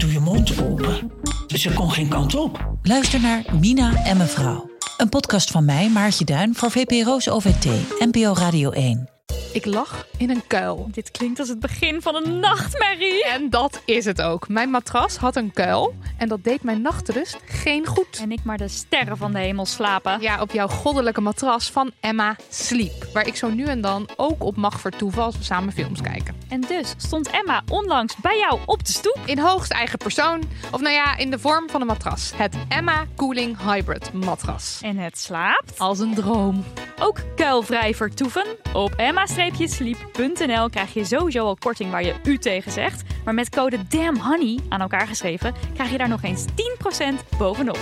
doe je mond open. Ze kon geen kant op. Luister naar Mina en mevrouw. Een podcast van mij, Maartje Duin, voor VPRO's OVT, NPO Radio 1. Ik lag in een kuil. Dit klinkt als het begin van een nachtmerrie. En dat is het ook. Mijn matras had een kuil en dat deed mijn nachtrust geen goed. En ik maar de sterren van de hemel slapen. Ja, op jouw goddelijke matras van Emma Sleep. Waar ik zo nu en dan ook op mag vertoeven als we samen films kijken. En dus stond Emma onlangs bij jou op de stoep. In hoogst eigen persoon. Of nou ja, in de vorm van een matras. Het Emma Cooling Hybrid matras. En het slaapt Als een droom. ook kuilvrij vertoeven. Op emma-sleep.nl krijg je sowieso al korting waar je u tegen zegt. Maar met code DAMNHONEY aan elkaar geschreven krijg je daar nog eens 10% bovenop.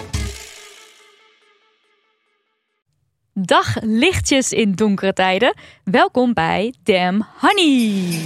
Dag lichtjes in donkere tijden. Welkom bij Damn Honey.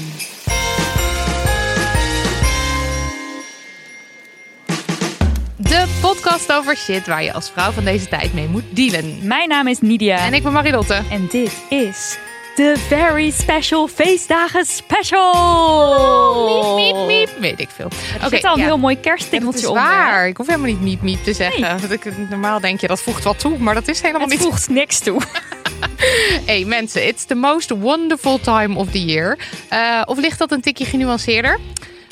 De podcast over shit waar je als vrouw van deze tijd mee moet dealen. Mijn naam is Nidia. En ik ben Marilotte. En dit is de Very Special Feestdagen Special. Miep, miep, miep. Weet ik veel. Er zit al een ja. heel mooi Ja, dat kerststikkeltje is onder. waar. Ik hoef helemaal niet miep miep te zeggen. Want ik, normaal denk je dat voegt wat toe, maar dat is helemaal Het niet. voegt niks toe. Hey mensen, it's the most wonderful time of the year. Eh, of ligt dat een tikje genuanceerder?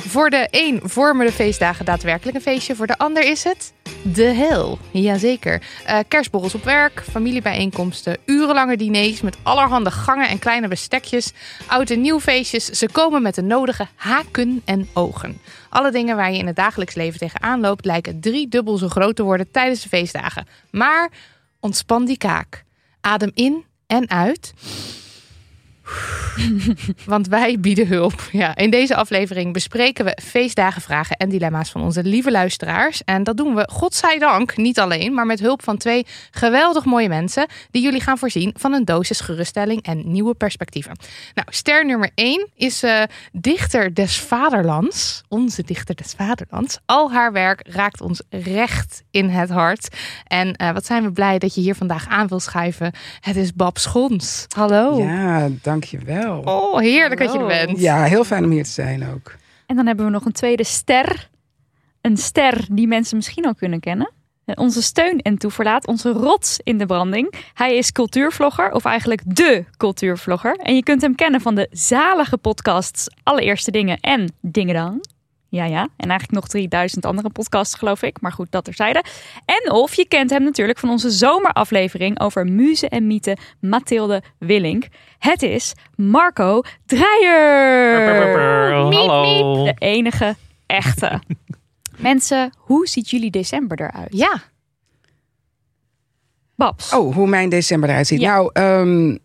Voor de een vormen de feestdagen daadwerkelijk een feestje. Voor de ander is het de hel. Jazeker. Eh kerstborrels op werk, familiebijeenkomsten, urenlange diners met allerhande gangen en kleine bestekjes, oud en nieuw feestjes. Ze komen met de nodige haken en ogen. Alle dingen waar je in het dagelijks leven tegenaan loopt lijken drie dubbel zo groot te worden tijdens de feestdagen. Maar ontspan die kaak. Adem in en uit. Want wij bieden hulp. Ja, in deze aflevering bespreken we feestdagenvragen en dilemma's van onze lieve luisteraars. En dat doen we, godzijdank, niet alleen, maar met hulp van twee geweldig mooie mensen die jullie gaan voorzien van een dosis geruststelling en nieuwe perspectieven. Nou, ster nummer 1 is eh, dichter des vaderlands. Onze dichter des vaderlands. Al haar werk raakt ons recht in het hart. En eh, wat zijn we blij dat je hier vandaag aan wil schuiven. Het is Bab Schons. Hallo. Ja, dankjewel. Oh, heerlijk dat je er bent. Ja, heel fijn om hier te zijn ook. En dan hebben we nog een tweede ster. Een ster die mensen misschien al kunnen kennen. Onze steun en toeverlaat, onze rots in de branding. Hij is cultuurvlogger, of eigenlijk de cultuurvlogger. En je kunt hem kennen van de zalige podcasts Allereerste Dingen en Dingedang. Ja, ja. En eigenlijk nog 3000 andere podcasts, geloof ik. Maar goed, dat terzijde. En of je kent hem natuurlijk van onze zomeraflevering over muzen en mythen Mathilde Willink. Het is Marco Dreyer. Hallo. De enige echte. Mensen, hoe ziet jullie december eruit? Ja. Babs. Oh, hoe mijn december eruit ziet. Ja. Nou, ehm,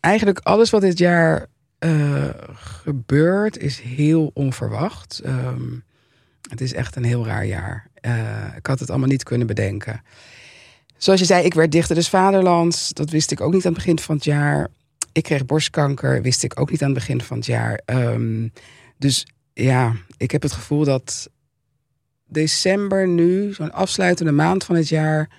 eigenlijk alles wat dit jaar eh, gebeurt is heel onverwacht. Ehm, het is echt een heel raar jaar. Eh, ik had het allemaal niet kunnen bedenken. Zoals je zei, ik werd dichter des vaderlands. Dat wist ik ook niet aan het begin van het jaar. Ik kreeg borstkanker, wist ik ook niet aan het begin van het jaar. Ehm, dus ja, ik heb het gevoel dat december nu, zo'n afsluitende maand van het jaar,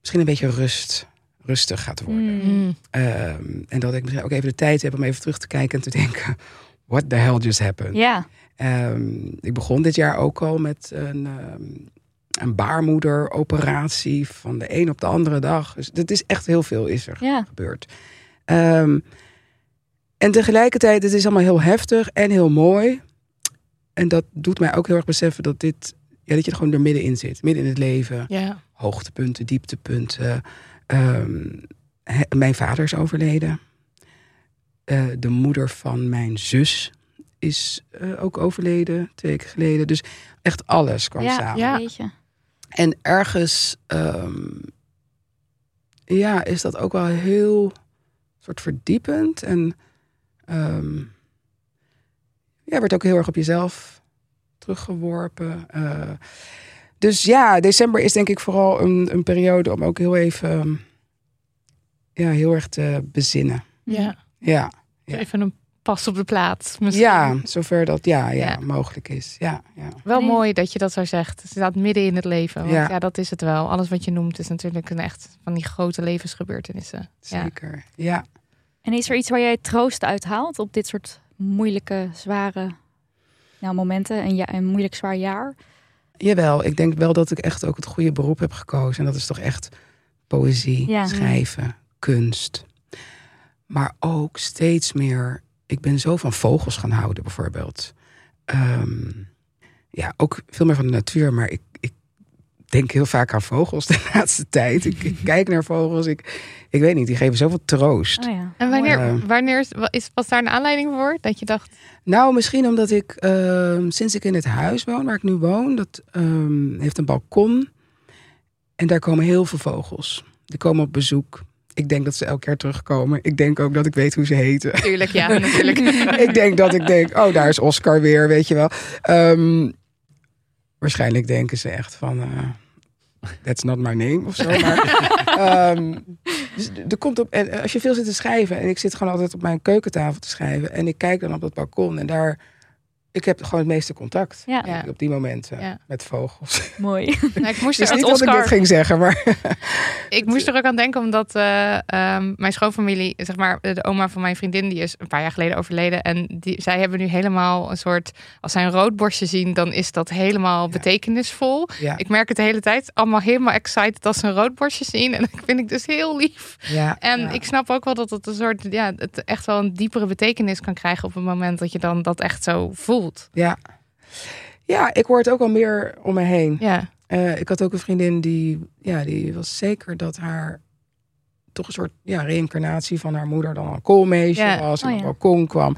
misschien een beetje rust, rustig gaat worden. Hmm. Ehm, en dat ik misschien ook even de tijd heb om even terug te kijken en te denken: what the hell just happened? Ja, Ehm, ik begon dit jaar ook al met een, ehm, een baarmoederoperatie van de een op de andere dag. Dus het is echt heel veel is er gebeurd. Ehm, en tegelijkertijd, het is allemaal heel heftig en heel mooi. En dat doet mij ook heel erg beseffen dat dit, ja, dat je er gewoon er middenin zit, midden in het leven Ja. hoogtepunten, dieptepunten. Ehm, he- mijn vader is overleden. Eh, de moeder van mijn zus is eh, ook overleden, twee weken geleden. Dus echt alles kwam ja, samen. Ja. Weet je. En ergens, ehm, ja, is dat ook wel heel soort verdiepend. En ehm, ja, werd ook heel erg op jezelf teruggeworpen. Eh, dus ja, december is denk ik vooral een, een periode om ook heel even ja, heel erg te bezinnen. Ja. Ja, Ja. Even een pas op de plaats. Misschien. ja zover dat ja, ja, Ja. mogelijk is. Ja, ja. Wel Nee. mooi dat je dat zo zegt. Het staat midden in het leven. Want ja. Ja. dat is het wel. Alles wat je noemt is natuurlijk een echt van die grote levensgebeurtenissen. Zeker. Ja. En is er iets waar jij troost uit haalt op dit soort moeilijke, zware ja, momenten? Een, ja, een moeilijk zwaar jaar? Jawel, ik denk wel dat ik echt ook het goede beroep heb gekozen. En dat is toch echt poëzie, Ja. schrijven, kunst. Maar ook steeds meer. Ik ben zo van vogels gaan houden, bijvoorbeeld. Ehm, ja, ook veel meer van de natuur. Maar ik denk heel vaak aan vogels de laatste tijd. Ik, ik kijk naar vogels. Ik, ik weet niet, die geven zoveel troost. Oh ja. En wanneer, wanneer is, is, was daar een aanleiding voor? Dat je dacht, Nou, misschien omdat ik ehm, sinds ik in het huis woon, waar ik nu woon, dat ehm, heeft een balkon. En daar komen heel veel vogels. Die komen op bezoek. Ik denk dat ze elk jaar terugkomen. Ik denk ook dat ik weet hoe ze heten. tuurlijk, ja, natuurlijk. ik denk dat ik denk, oh, daar is Oscar weer, weet je wel. Ehm, waarschijnlijk denken ze echt van, eh, that's not my name of zo. Maar, ehm, dus er komt op, en als je veel zit te schrijven, en ik zit gewoon altijd op mijn keukentafel te schrijven, en ik kijk dan op dat balkon en daar, ik heb gewoon het meeste contact Ja, Ja. op die momenten Ja. met vogels. mooi. Nou, ik, moest Dus er, niet dat dat ik Oscar- dit ging zeggen, maar ik moest er ook aan denken, omdat eh, ehm, mijn schoonfamilie, zeg maar, de oma van mijn vriendin, die is een paar jaar geleden overleden. En die, zij hebben nu helemaal een soort, als zij een roodborstje zien, dan is dat helemaal betekenisvol. ja, Ik merk het de hele tijd, allemaal helemaal excited als ze een roodborstje zien. En dat vind ik dus heel lief. ja, En ja. ik snap ook wel dat het een soort, ja, het echt wel een diepere betekenis kan krijgen op het moment dat je dan dat echt zo voelt. Ja. Ja, ik hoor het ook al meer om me heen. Ja, Eh, ik had ook een vriendin die, ja, die was zeker dat haar toch een soort ja, reïncarnatie van haar moeder dan een koolmeisje Ja. was en Oh, op ja. balkon kwam.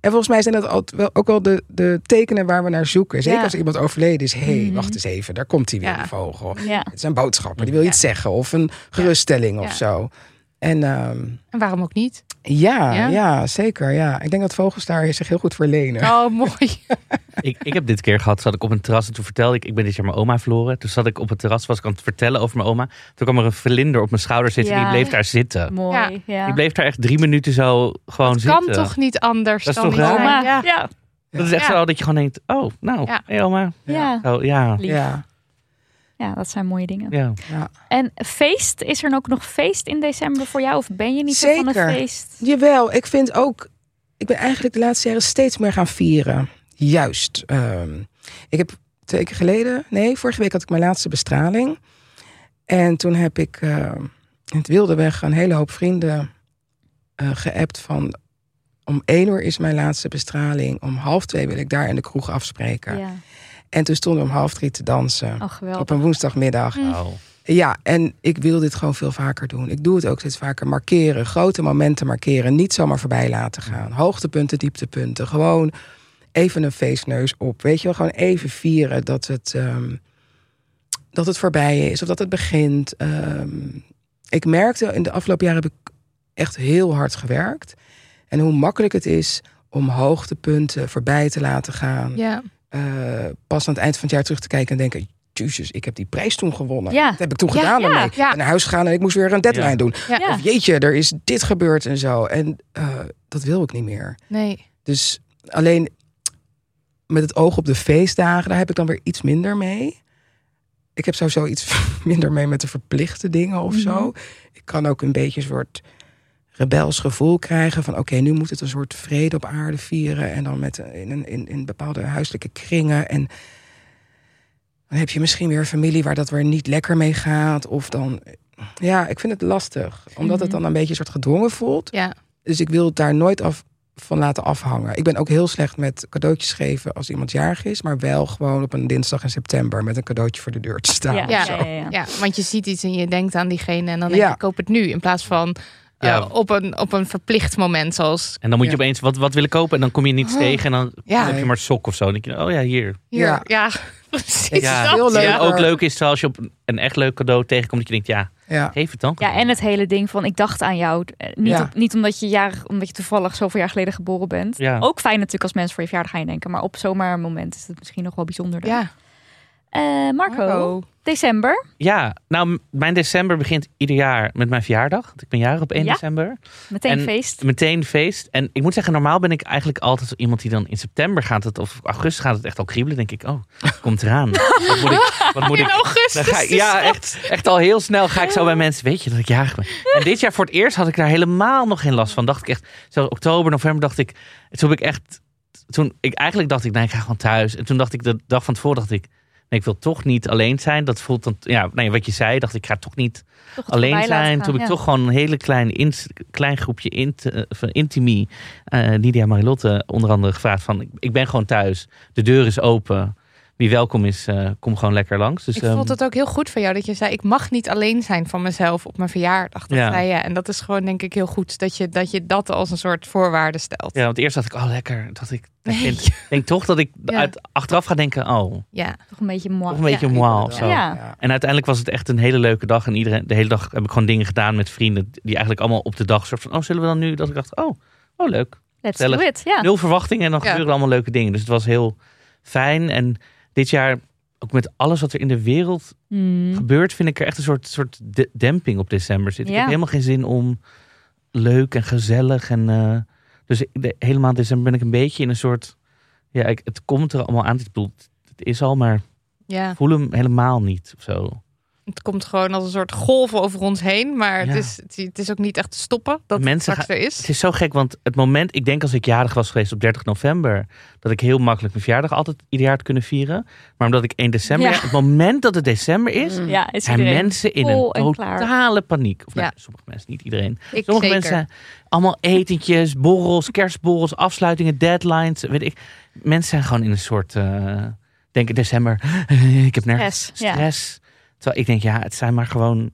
En volgens mij zijn dat altijd wel, ook wel de, de tekenen waar we naar zoeken. Zeker Ja. als iemand overleden is. Hé, hey, Mhm. wacht eens even, daar komt hij weer, die vogel. Het is een boodschapper, die wil iets zeggen. Of een geruststelling of zo. En ehm, en waarom ook niet? Ja, Ja? ja? zeker. Ja. Ik denk dat vogels daar zich heel goed voor lenen. Oh, mooi. Ik, ik heb dit keer gehad, zat ik op een terras en toen vertelde ik, ik ben dit jaar mijn oma verloren. Toen zat ik op het terras, was ik aan het vertellen over mijn oma. Toen kwam er een vlinder op mijn schouder zitten, Ja. die bleef daar zitten. Mooi. Ja. Die bleef daar echt drie minuten zo gewoon kan zitten. toch niet anders Dat is dan toch? Oma. Ja. Ja. Dat is echt Ja. zo dat je gewoon denkt, oh, nou, Ja. hey oma. Ja. Oh, ja, Lief. Ja, dat zijn mooie dingen. ja. ja. En feest, is er ook nog feest in december voor jou? Of ben je niet zo van een feest? Jawel, ik vind ook. Ik ben eigenlijk de laatste jaren steeds meer gaan vieren. Juist. ehm, ik heb twee weken geleden, nee, vorige week had ik mijn laatste bestraling. En toen heb ik eh, in het wilde weg een hele hoop vrienden eh geappt van. Om één uur is mijn laatste bestraling. Om half twee wil ik daar in de kroeg afspreken. Ja. En toen stonden we om half drie te dansen. Oh, op een woensdagmiddag. Oh. Ja, en ik wil dit gewoon veel vaker doen. Ik doe het ook steeds vaker. Markeren, grote momenten markeren. Niet zomaar voorbij laten gaan. Hoogtepunten, dieptepunten. Gewoon even een feestneus op. Weet je wel, gewoon even vieren dat het, ehm, dat het voorbij is. Of dat het begint. Ehm, ik merkte, in de afgelopen jaren heb ik echt heel hard gewerkt. En hoe makkelijk het is om hoogtepunten voorbij te laten gaan. Ja. Eh, pas aan het eind van het jaar terug te kijken en denken... Jezus, ik heb die prijs toen gewonnen. Ja. Dat heb ik toen Ja, gedaan ja, ermee. ja. En naar huis gegaan en ik moest weer een deadline Ja. doen. Of jeetje, er is dit gebeurd en zo. En eh, dat wil ik niet meer. Nee. Dus alleen met het oog op de feestdagen, daar heb ik dan weer iets minder mee. Ik heb sowieso iets minder mee met de verplichte dingen of zo. Mhm. Ik kan ook een beetje een soort rebels gevoel krijgen van oké, nu moet het een soort vrede op aarde vieren en dan met in, een- in, in bepaalde huiselijke kringen en dan heb je misschien weer een familie waar dat weer niet lekker mee gaat of dan ja, ik vind het lastig omdat het Mhm. dan een beetje een soort gedwongen voelt. Ja. Dus ik wil het daar nooit af van laten afhangen. Ik ben ook heel slecht met cadeautjes geven als iemand jarig is, maar wel gewoon op een dinsdag in september met een cadeautje voor de deur te staan. Ja, of Ja. zo. ja, ja, ja. ja, want je ziet iets en je denkt aan diegene en dan denk je, Ja. ik koop het nu. In plaats van Ja. op, een, op een verplicht moment zoals En dan moet je Ja. opeens wat, wat willen kopen en dan kom je niets tegen. En dan. Ja. heb je maar sok of zo. Dan denk je, oh ja, hier. hier. Ja, Ja. precies. Ja. En ook leuk is als je op een echt leuk cadeau tegenkomt. Dat je denkt, ja, Ja. geef het dan. Ja, en het hele ding van ik dacht aan jou. Eh, Niet, Ja. op- niet omdat je jarig, omdat je toevallig zoveel jaar geleden geboren bent. Ja. Ook fijn natuurlijk als mensen voor je verjaardag gaan je denken. Maar op zomaar een moment is het misschien nog wel bijzonder. Ja, Eh, Marco, Marco. December. Ja, nou, mijn december begint ieder jaar met mijn verjaardag. Want ik ben jarig op 1 Ja. december. Meteen En feest. Meteen feest. En ik moet zeggen, normaal ben ik eigenlijk altijd iemand die dan in september gaat het, of augustus gaat het echt al kriebelen. denk ik, oh, komt eraan. Wat moet ik, wat moet in ik, augustus. ga ja, echt, echt al heel snel ga ik zo bij mensen, weet je dat ik jarig ben. En dit jaar voor het eerst had ik daar helemaal nog geen last van. Dacht ik echt, zelfs oktober, november dacht ik, toen heb ik echt, toen ik eigenlijk dacht ik, nee, ik ga gewoon thuis. En toen dacht ik, de dag van tevoren dacht ik, nee, ik wil toch niet alleen zijn. Dat voelt dan, ja, nee, wat je zei, dacht ik, ga toch niet Toch alleen zijn. gaan, Toen heb ik ja. toch gewoon een hele klein, klein groepje int, eh, van intimie. eh Lydia Marilotte onder andere gevraagd van... ik- Ik ben gewoon thuis. De deur is open. Wie welkom is, eh, kom gewoon lekker langs. Dus, Ik ehm, vond het ook heel goed van jou dat je zei: ik mag niet alleen zijn van mezelf op mijn verjaardag. Dat Ja. zei je. En dat is gewoon denk ik heel goed dat je dat, je dat als een soort voorwaarde stelt. Ja, want eerst dacht ik, oh lekker. Dat ik Nee. denk, denk toch dat ik Ja. uit, achteraf ga denken, oh, Ja. Toch een beetje toch een beetje Ja. moi of zo. Ja. En uiteindelijk was het echt een hele leuke dag. En iedereen, de hele dag heb ik gewoon dingen gedaan met vrienden. Die eigenlijk allemaal op de dag soort van, oh zullen we dan nu? Dat ik dacht, oh, oh leuk. Let's do it. Ja. nul verwachtingen en dan Ja. gebeuren allemaal leuke dingen. Dus het was heel fijn. En dit jaar, ook met alles wat er in de wereld Hmm. gebeurt, vind ik er echt een soort, soort de- demping op december zit. Ik heb helemaal geen zin om leuk en gezellig. En, eh, dus de, helemaal december ben ik een beetje in een soort... Ja, ik, het komt er allemaal aan. Ik bedoel, het is al, maar ja. voel hem helemaal niet of zo. Het komt gewoon als een soort golf over ons heen. Maar Ja. het, is, het, het is ook niet echt te stoppen dat Mensen het straks er is. Het is zo gek, want het moment, ik denk als ik jarig was geweest op 30 november, dat ik heel makkelijk mijn verjaardag altijd ieder jaar had kunnen vieren. Maar omdat ik 1 december, Ja. het moment dat het december is, Ja, is zijn mensen in een totale paniek. Of nou, Ja. sommige mensen, niet iedereen. Ik Sommige zeker. mensen, allemaal etentjes, borrels, kerstborrels, afsluitingen, deadlines, weet ik. Mensen zijn gewoon in een soort, eh denken december, ik heb nergens Stress, ja. stress. Terwijl ik denk, ja, het zijn maar gewoon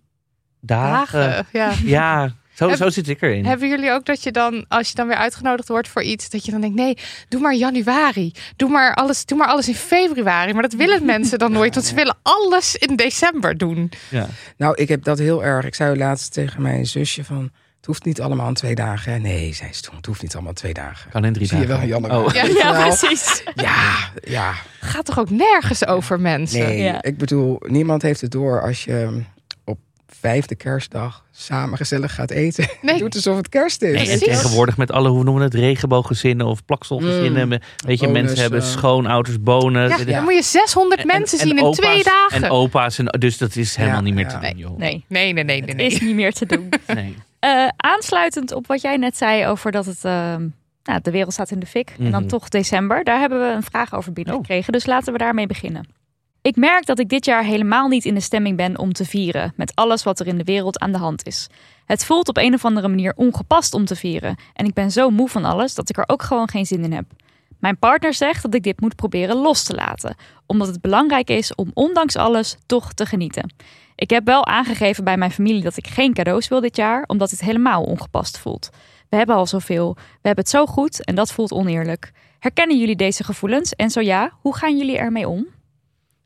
dagen. Dagen, ja. Ja, zo, Heb- zo zit ik erin. Hebben jullie ook dat je dan, als je dan weer uitgenodigd wordt voor iets, dat je dan denkt, nee, doe maar januari. Doe maar alles, doe maar alles in februari. Maar dat willen mensen dan nooit, want ze willen alles in december doen. ja. Nou, ik heb dat heel erg. Ik zei laatst tegen mijn zusje van... Het hoeft niet allemaal in twee dagen. Nee, zei ze toen. Het hoeft niet allemaal in twee dagen. Kan in drie Zie je dagen. wel in januari. Oh. Ja, Ja, precies. Ja, ja. Gaat toch ook nergens over mensen? Nee, Ja. ik bedoel, niemand heeft het door als je op vijfde kerstdag samen gezellig gaat eten. Nee. Doet alsof het kerst is. Nee, en tegenwoordig met alle, hoe noemen we het, regenbooggezinnen of plakselgezinnen. Mm. Weet je, Bonus, mensen hebben schoonouders, bonen. Ja, Dit- dan moet je 600 en- mensen en zien in opa's- twee dagen. En opa's, en, dus dat is helemaal Ja, niet meer ja. te doen, joh. Nee, nee, nee, nee, nee. nee. is niet meer te doen. Nee. Eh, aansluitend op wat jij net zei over dat het, ehm, nou, de wereld staat in de fik. En dan Mhm. toch december. Daar hebben we een vraag over binnengekregen. Dus laten we daarmee beginnen. Ik merk dat ik dit jaar helemaal niet in de stemming ben om te vieren. Met alles wat er in de wereld aan de hand is. Het voelt op een of andere manier ongepast om te vieren. En ik ben zo moe van alles dat ik er ook gewoon geen zin in heb. Mijn partner zegt dat ik dit moet proberen los te laten. Omdat het belangrijk is om ondanks alles toch te genieten. Ik heb wel aangegeven bij mijn familie dat ik geen cadeaus wil dit jaar, omdat het helemaal ongepast voelt. We hebben al zoveel, we hebben het zo goed en dat voelt oneerlijk. Herkennen jullie deze gevoelens? En zo ja, hoe gaan jullie ermee om?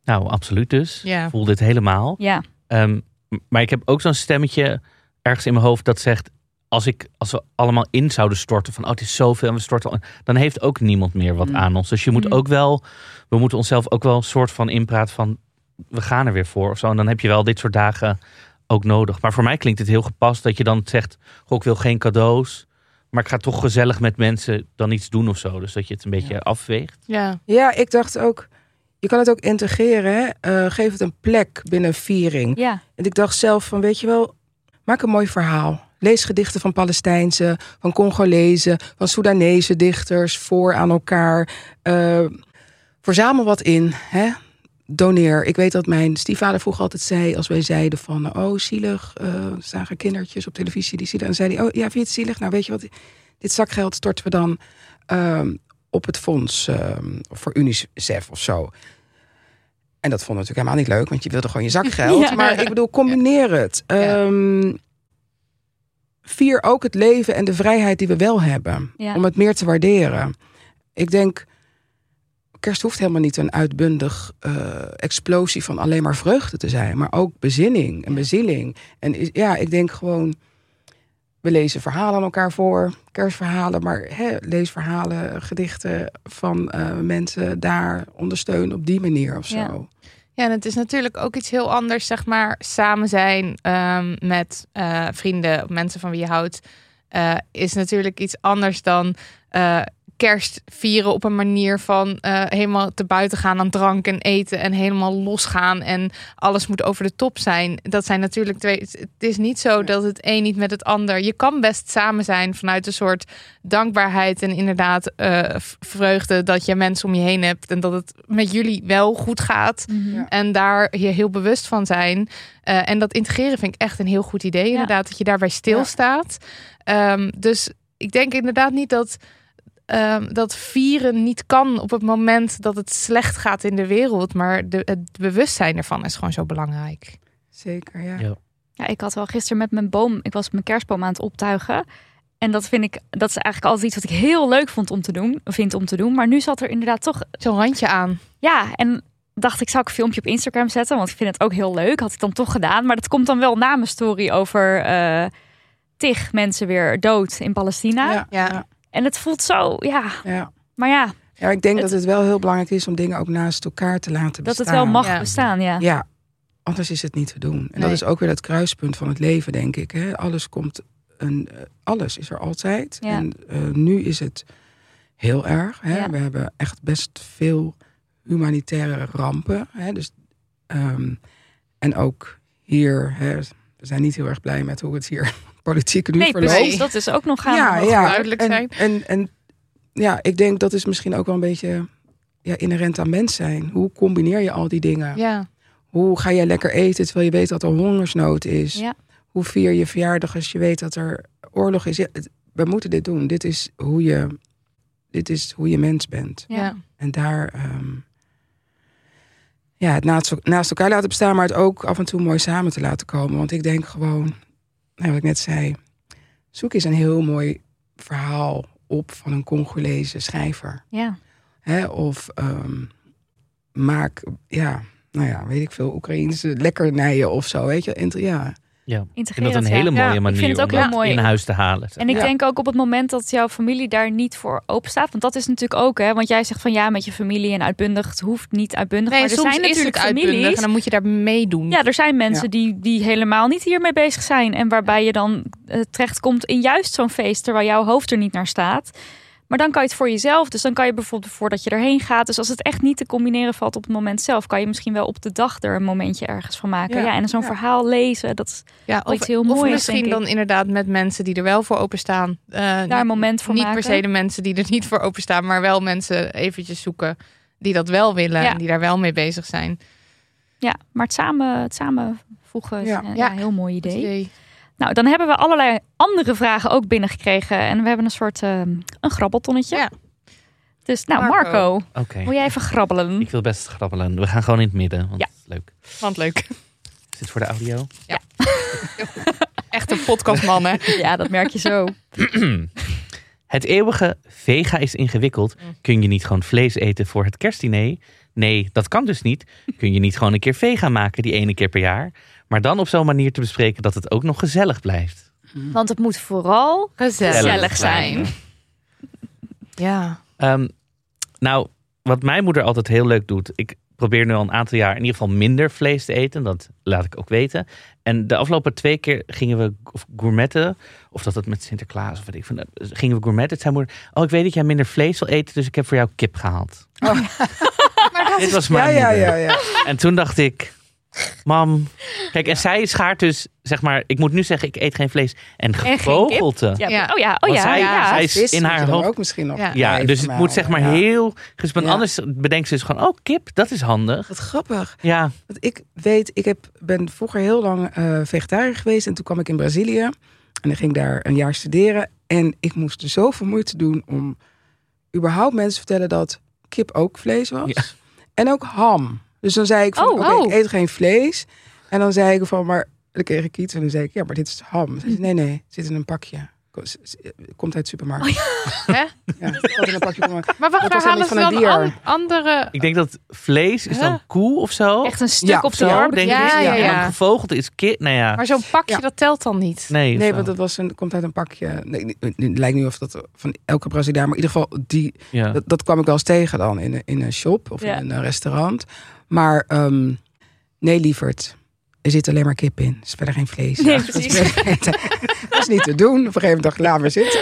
Nou, absoluut dus. Ja. Voel dit helemaal. Ja, Ehm, maar ik heb ook zo'n stemmetje ergens in mijn hoofd dat zegt... Als, ik, als we allemaal in zouden storten van oh, het is zoveel en we storten... al- dan heeft ook niemand meer wat Mm. aan ons. Dus je moet Mm. ook wel... We moeten onszelf ook wel een soort van inpraat van... We gaan er weer voor of zo. En dan heb je wel dit soort dagen ook nodig. Maar voor mij klinkt het heel gepast dat je dan zegt... Goh, ik wil geen cadeaus... Maar ik ga toch gezellig met mensen dan iets doen of zo. Dus dat je het een beetje afweegt. Ja. Ja, ik dacht ook, je kan het ook integreren. Hè? Eh, geef het een plek binnen een viering. ja, En ik dacht zelf van, weet je wel, maak een mooi verhaal. Lees gedichten van Palestijnse, van Congolezen, van Soedanese dichters voor aan elkaar. Eh, verzamel wat in. Hè? Doneer. Ik weet dat mijn stiefvader vroeger altijd zei, als wij zeiden van, oh zielig, eh zagen kindertjes op televisie die zielig. En zei hij, oh ja, vind je het zielig? Nou weet je wat, dit zakgeld storten we dan ehm, op het fonds ehm, voor UNICEF of zo. En dat vond ik natuurlijk helemaal niet leuk, want je wilde gewoon je zakgeld. Ja. Maar ik bedoel, combineer het. Ehm, vier ook het leven en de vrijheid die we wel hebben. Ja. Om het meer te waarderen. Ik denk, kerst hoeft helemaal niet een uitbundig eh, explosie van alleen maar vreugde te zijn. Maar ook bezinning en bezieling. En ja, ik denk gewoon, we lezen verhalen aan elkaar voor. Kerstverhalen, maar hè, lees verhalen, gedichten van eh, mensen daar ondersteunen op die manier of zo. Ja. Ja, en het is natuurlijk ook iets heel anders, zeg maar, samen zijn ehm, met eh, vrienden, of mensen van wie je houdt, is natuurlijk iets anders dan kerst vieren op een manier van eh, helemaal te buiten gaan aan drank en eten en helemaal losgaan en alles moet over de top zijn. Dat zijn natuurlijk twee. Het is niet zo dat het een niet met het ander. Je kan best samen zijn vanuit een soort dankbaarheid en inderdaad eh, vreugde dat je mensen om je heen hebt en dat het met jullie wel goed gaat. Mhm. Ja. En daar je heel bewust van zijn. Eh, en dat integreren vind ik echt een heel goed idee. Inderdaad, dat je daarbij stilstaat. Ehm, dus ik denk inderdaad niet dat, ehm, dat vieren niet kan op het moment dat het slecht gaat in de wereld. Maar de, het bewustzijn ervan is gewoon zo belangrijk. Zeker, ja. Ja. Ja, ik had wel gisteren met mijn boom, ik was mijn kerstboom aan het optuigen. En dat vind ik, dat is eigenlijk altijd iets wat ik heel leuk vond om te doen, vind om te doen. Maar nu zat er inderdaad toch, Zo'n randje aan. ja, en dacht ik, zou ik een filmpje op Instagram zetten? Want ik vind het ook heel leuk. Had ik dan toch gedaan. Maar dat komt dan wel na mijn story over eh tig mensen weer dood in Palestina. Ja, Ja. En het voelt zo, ja. ja. Maar ja, Ja, ik denk Het- dat het wel heel belangrijk is om dingen ook naast elkaar te laten dat bestaan. het wel mag Ja. bestaan, ja. Ja, anders is het niet te doen. En dat is ook weer dat kruispunt van het leven, denk ik. Hè? Alles komt, een, eh, alles is er altijd. Ja. En eh, nu is het heel erg. Hè? Ja. We hebben echt best veel humanitaire rampen. Hè? Dus, ehm, en ook hier, hè, we zijn niet heel erg blij met hoe het hier politiek nu Nee, verloopt. precies. Dat is ook nog gaan. ja, ja. duidelijk en, zijn. En, en ja, ik denk dat is misschien ook wel een beetje ja, inherent aan mens zijn. Hoe combineer je al die dingen? Ja. Hoe ga jij lekker eten terwijl je weet dat er hongersnood is? Ja. Hoe vier je verjaardag als je weet dat er oorlog is? Ja, het- we moeten dit doen. Dit is hoe je, dit is hoe je mens bent. Ja. En daar ehm, ja, het naast, naast elkaar laten bestaan, maar het ook af en toe mooi samen te laten komen. Want ik denk gewoon, nou, wat ik net zei, zoek eens een heel mooi verhaal op van een Congolese schrijver. ja. Hè? Of ehm, maak, ja, nou ja, weet ik veel, Oekraïense lekkernijen of zo, weet je. Ja, Ja. Ik vind Integreer dat een hele mooie Ja, ik manier vind het ook om heel dat mooi. in huis te halen. En ik Ja. denk ook op het moment dat jouw familie daar niet voor open staat. Want dat is natuurlijk ook, hè. Want jij zegt van ja, met je familie en uitbundig. Het hoeft niet uitbundig. Nee, maar er soms zijn is natuurlijk het uitbundig families. en dan moet je daar meedoen. Ja, er zijn mensen Ja. die, die helemaal niet hiermee bezig zijn. En waarbij je dan eh, terechtkomt in juist zo'n feest terwijl jouw hoofd er niet naar staat. Maar dan kan je het voor jezelf. Dus dan kan je bijvoorbeeld voordat je erheen gaat. Dus als het echt niet te combineren valt op het moment zelf, kan je misschien wel op de dag er een momentje ergens van maken. Ja, Ja, en zo'n ja. verhaal lezen. Dat is Ja, Wat iets heel moois of is, misschien denk ik. dan inderdaad met mensen die er wel voor openstaan. Eh, daar een moment voor niet maken. per se de mensen die er niet voor openstaan, maar wel mensen eventjes zoeken die dat wel willen Ja. en die daar wel mee bezig zijn. Ja, maar het samen, het samenvoegen is Ja. ja. Ja. een heel mooi idee. Idee. Nou, dan hebben we allerlei andere vragen ook binnengekregen. En we hebben een soort eh, een grabbeltonnetje. Ja. Dus nou, Marco. Marco, Oké. wil jij even grabbelen? Ik wil best grabbelen. We gaan gewoon in het midden, want Ja. leuk. Want leuk. Is dit voor de audio? Echt een podcastman, hè? Ja, dat merk je zo. Het eeuwige vega is ingewikkeld. Mm. Kun je niet gewoon vlees eten voor het kerstdiner? Nee, dat kan dus niet. Kun je niet gewoon een keer vega maken die ene keer per jaar? Maar dan op zo'n manier te bespreken dat het ook nog gezellig blijft. Want het moet vooral Gezellig, gezellig zijn. Ja. Ehm, nou, wat mijn moeder altijd heel leuk doet. Ik probeer nu al een aantal jaar in ieder geval minder vlees te eten. Dat laat ik ook weten. En de afgelopen twee keer gingen we of gourmetten. Of dat het met Sinterklaas of weet ik van. Gingen we gourmetten. Het zei moeder, oh ik weet dat jij minder vlees wil eten. Dus ik heb voor jou kip gehaald. Dit was ja, mijn ja, moeder. ja, ja. En toen dacht ik, mam. Kijk, en zij schaart dus, zeg maar, ik moet nu zeggen, ik eet geen vlees. En geen gevogelte. Ja, Ja. Oh ja, oh Want ja. zij, ja. zij is Vis in haar hoofd. ook misschien nog. Ja. Dus het moet zeg maar heel gespannen. Ja. Anders bedenkt ze dus gewoon, oh kip, dat is handig. Wat grappig. Ja, Want ik weet, ik heb, ben vroeger heel lang eh vegetariër geweest. En toen kwam ik in Brazilië. En ik ging daar een jaar studeren. En ik moest er zoveel moeite doen om überhaupt mensen te vertellen dat kip ook vlees was. Ja. En ook ham. Dus dan zei ik van, Oh, oké, oh. ik eet geen vlees. En dan zei ik van, maar dan kreeg ik iets en dan zei ik, ja, maar dit is ham. Ze zei, nee, nee, het zit in een pakje. Komt uit de supermarkt. Hè? Ja, het komt in een pakje. Maar. Wacht, Dat halen ze dan dier. an- andere... Ik denk dat vlees is dan Huh? koe of zo. Echt een stuk Ja, op de zo, arm. denk Ja, ik. ja, En ja. dan gevogelte is kip. Nou ja, Maar zo'n pakje, Ja. dat telt dan niet. nee. of Nee, want dat was een, komt uit een pakje. Nee, het lijkt nu of dat van elke Braziliaan, maar in ieder geval die, ja. dat, dat kwam ik wel eens tegen dan in, een- in een shop of Ja. in een restaurant. Maar ehm, nee, lieverd. Er zit alleen maar kip in. Er is verder geen vlees. Nee, Dat is precies. Dat is niet te doen. Op een gegeven moment dacht ik, laat maar zitten.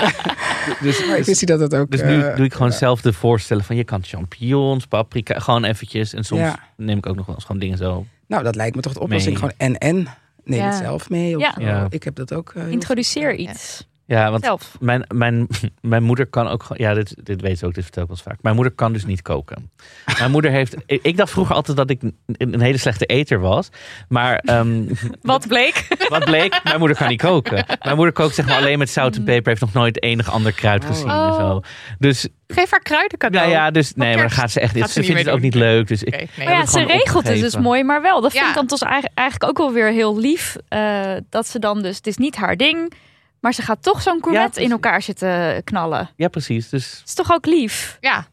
dus, Maar ik wist niet dat het ook... dus nu eh, doe ik gewoon zelf de voorstellen van je kan champignons, paprika, gewoon eventjes. En soms Ja. neem ik ook nog wel eens gewoon dingen zo. Nou, dat lijkt me toch de oplossing. Mee. Gewoon en-en. Neem Ja. het zelf mee. Of, Ja. Ja. Ik heb dat ook. eh, Introduceer iets. Ja, want Zelf. mijn, mijn, mijn moeder kan ook. Ja, dit, dit weet ze ook, dit vertel ik wel eens vaak. Mijn moeder kan dus niet koken. Mijn moeder heeft. Ik, ik dacht vroeger altijd dat ik een, hele slechte eter was. Maar ehm, Wat bleek? wat bleek? Mijn moeder kan niet koken. Mijn moeder kookt zeg maar alleen met zout en peper. Heeft nog nooit enig ander kruid Oh. gezien en Oh. zo. Dus, Geef haar kruiden cadeau. nou ja, dus nee, maar dan gaat ze echt. Gaat Ze vindt het ook niet leuk. Dus ik, Oké, nee. Maar ja, ze regelt het dus mooi, maar wel. Dat vind Ja. ik dan toch eigen- eigenlijk ook wel weer heel lief. eh, dat ze dan dus, het is niet haar ding, maar ze gaat toch zo'n gourmet in elkaar zitten knallen. Ja, precies. Dus Het is toch ook lief? Ja,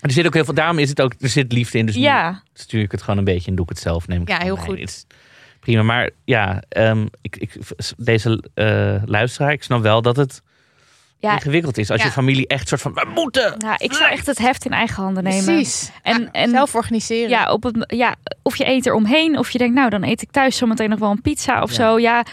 er zit ook heel veel. Daarom is het ook. Er zit liefde in. Dus nu ja. stuur ik het gewoon een beetje en doe ik het zelf. Neem ik Ja, heel goed. is Prima, maar ja, ehm, ik, ik, deze eh, luisteraar, ik snap wel dat het Ja, ingewikkeld is. Als Ja. je familie echt soort van, we moeten. nou, ik zou echt het heft in eigen handen nemen. precies. En, Ja, en zelf organiseren. ja, op het, ja, of je eet er omheen, of je denkt, nou, dan eet ik thuis zometeen nog wel een pizza of Ja. zo. Ja,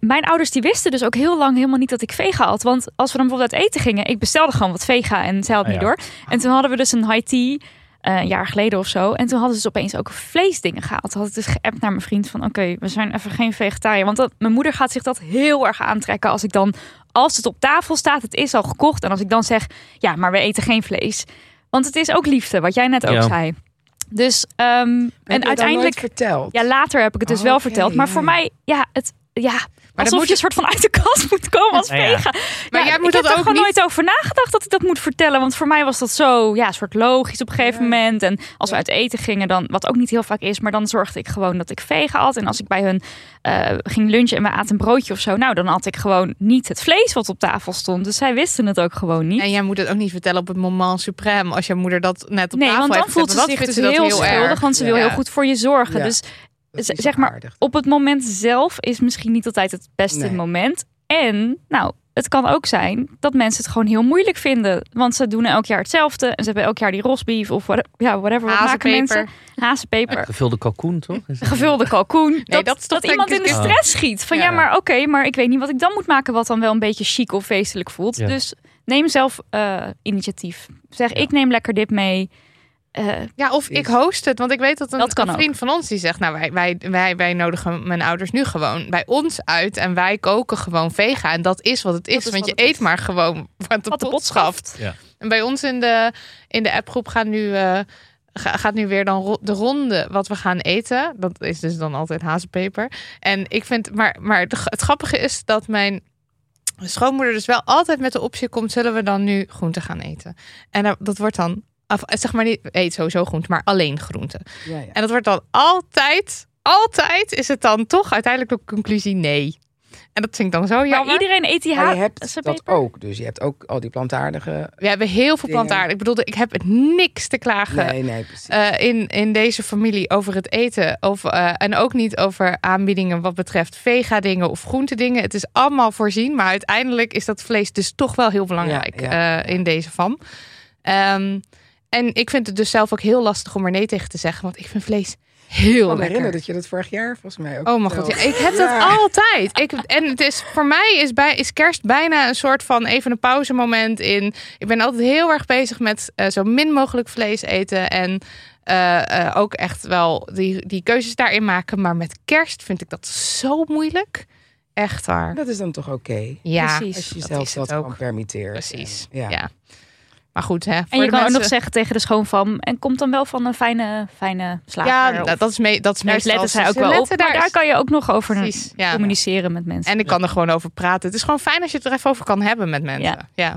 mijn ouders die wisten dus ook heel lang helemaal niet dat ik vega had. Want als we dan bijvoorbeeld uit eten gingen, ik bestelde gewoon wat vega en zij had Ah, niet ja. door. En toen hadden we dus een high tea. eh, een jaar geleden of zo. En toen hadden ze dus opeens ook vleesdingen gehaald. Toen had ik dus geappt naar mijn vriend van... oké, we zijn even geen vegetariër. Want dat, mijn moeder gaat zich dat heel erg aantrekken... als ik dan, als het op tafel staat, het is al gekocht... en als ik dan zeg, ja, maar we eten geen vlees. Want het is ook liefde, wat jij net ook Ja. zei. Dus, ehm, en uiteindelijk... nooit verteld? Ja, later heb ik het dus Oh, wel oké, verteld. Maar ja, voor ja. mij, ja, het... Ja, dat alsof moet je een soort van uit de kast moet komen als ja. vega. Maar Ja, jij moet ik dat heb er ook gewoon niet- nooit over nagedacht dat ik dat moet vertellen. Want voor mij was dat zo, ja, soort logisch op een gegeven moment. En als we uit eten gingen, dan, wat ook niet heel vaak is, maar dan zorgde ik gewoon dat ik vega had. En als ik bij hun eh, ging lunchen en we aten een broodje of zo, nou, dan had ik gewoon niet het vlees wat op tafel stond. Dus zij wisten het ook gewoon niet. En jij moet het ook niet vertellen op het moment suprême als je moeder dat net op nee, tafel want dan heeft voelt ze zich dus heel, schuldig, erg. want ze wil heel goed voor je zorgen. Dus Dat zeg maar, aardig. op het moment zelf is misschien niet altijd het beste Nee. moment. En, nou, het kan ook zijn dat mensen het gewoon heel moeilijk vinden. Want ze doen elk jaar hetzelfde. En ze hebben elk jaar die rosbief of what, ja, whatever. Wat maken mensen? Hazenpeper. Hazenpeper. Gevulde kalkoen, toch? Dat- Gevulde kalkoen. dat, dat is toch denk iemand in de stress schiet. Van ja, Ja. maar oké, maar ik weet niet wat ik dan moet maken... wat dan wel een beetje chic of feestelijk voelt. Ja. Dus neem zelf eh, initiatief. Zeg, ik neem lekker dit mee. Eh, Ja, of ik host het. Want ik weet dat een, Dat kan een vriend van ons die zegt... nou, wij, wij, wij, wij nodigen mijn ouders nu gewoon bij ons uit... en wij koken gewoon vega. En dat is wat het is. is want je is. eet maar gewoon wat de, wat de pot pot schaft. Ja. En bij ons in de, in de appgroep gaat nu, eh, ga- gaat nu weer dan de ronde wat we gaan eten. Dat is dus dan altijd hazenpeper. En ik vind, maar, maar het grappige is dat mijn schoonmoeder dus wel altijd met de optie komt: zullen we dan nu groente gaan eten? En dat wordt dan, af, zeg maar niet, eet sowieso groente, maar alleen groente. Ja, ja. En dat wordt dan altijd, altijd is het dan toch uiteindelijk de conclusie nee. En dat vind ik dan zo Maar jammer. iedereen eet die Maar je hebt dat ook. Dus je hebt ook al die plantaardige... We hebben heel veel Dingen. plantaardig. Ik bedoelde, ik heb niks te klagen. Nee, nee, precies. eh, in, in deze familie over het eten. Of, eh, en ook niet over aanbiedingen wat betreft vega-dingen of groentedingen. Het is allemaal voorzien. Maar uiteindelijk is dat vlees dus toch wel heel belangrijk Ja, ja, eh, in deze fam. Ehm, en ik vind het dus zelf ook heel lastig om er nee tegen te zeggen. Want ik vind vlees heel ik kan me lekker. herinneren dat je dat vorig jaar volgens mij ook Oh mijn god, ja, ik heb Ja. dat altijd. Ik, en het is, voor mij is, bij, is kerst bijna een soort van even een pauzemoment in. Ik ben altijd heel erg bezig met eh, zo min mogelijk vlees eten. En eh, eh, ook echt wel die, die keuzes daarin maken. Maar met kerst vind ik dat zo moeilijk. Echt waar. Dat is dan toch oké? Ja, Precies. Als je jezelf dat, ook. gewoon permitteert. Precies. En- Ja. ja. Maar goed, hè. En je de kan ook nog zeggen tegen de schoonfam... en komt dan wel van een fijne, fijne slager. Ja, of- nou, dat is, mee, dat is daar meestal... letten zij ook wel op. letten Maar daar- daar kan je ook nog over Precies, ja. communiceren met mensen. En ik kan er gewoon over praten. Het is gewoon fijn als je het er even over kan hebben met mensen. Ja. ja.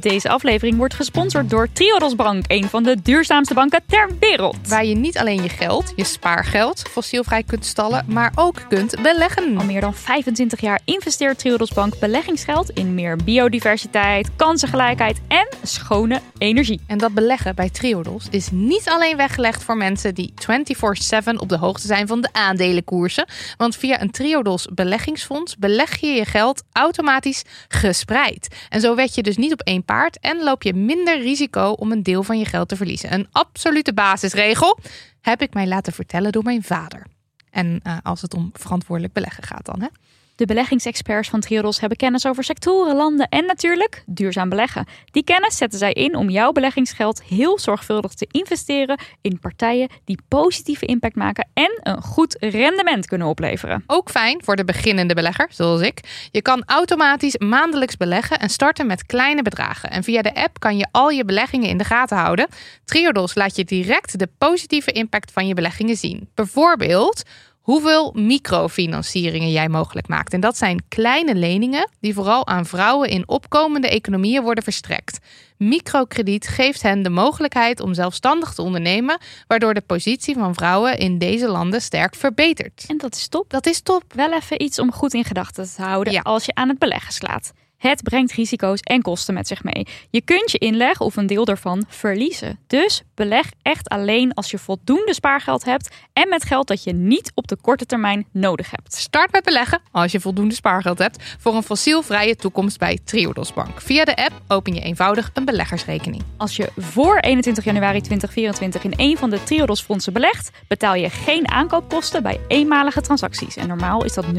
Deze aflevering wordt gesponsord door Triodos Bank, een van de duurzaamste banken ter wereld. Waar je niet alleen je geld, je spaargeld, fossielvrij kunt stallen, maar ook kunt beleggen. Al meer dan 25 jaar investeert Triodos Bank beleggingsgeld in meer biodiversiteit, kansengelijkheid en schone energie. En dat beleggen bij Triodos is niet alleen weggelegd voor mensen die 24/7 op de hoogte zijn van de aandelenkoersen. Want via een Triodos beleggingsfonds beleg je je geld automatisch gespreid. En zo wet je dus niet op één paard en loop je minder risico om een deel van je geld te verliezen. Een absolute basisregel heb ik mij laten vertellen door mijn vader. En uh, als het om verantwoordelijk beleggen gaat dan, hè? De beleggingsexperts van Triodos hebben kennis over sectoren, landen en natuurlijk duurzaam beleggen. Die kennis zetten zij in om jouw beleggingsgeld heel zorgvuldig te investeren in partijen die positieve impact maken en een goed rendement kunnen opleveren. Ook fijn voor de beginnende belegger, zoals ik. Je kan automatisch maandelijks beleggen en starten met kleine bedragen. En via de app kan je al je beleggingen in de gaten houden. Triodos laat je direct de positieve impact van je beleggingen zien. Bijvoorbeeld hoeveel microfinancieringen jij mogelijk maakt. En dat zijn kleine leningen die vooral aan vrouwen in opkomende economieën worden verstrekt. Microkrediet geeft hen de mogelijkheid om zelfstandig te ondernemen, waardoor de positie van vrouwen in deze landen sterk verbetert. En dat is top. Dat is top. Wel even iets om goed in gedachten te houden ja. als je aan het beleggen slaat. Het brengt risico's en kosten met zich mee. Je kunt je inleg of een deel daarvan verliezen. Dus beleg echt alleen als je voldoende spaargeld hebt en met geld dat je niet op de korte termijn nodig hebt. Start met beleggen als je voldoende spaargeld hebt voor een fossielvrije toekomst bij Triodos Bank. Via de app open je eenvoudig een beleggersrekening. Als je voor 21 januari 2024 in een van de Triodos fondsen belegt, betaal je geen aankoopkosten bij eenmalige transacties. En normaal is dat 0,4%.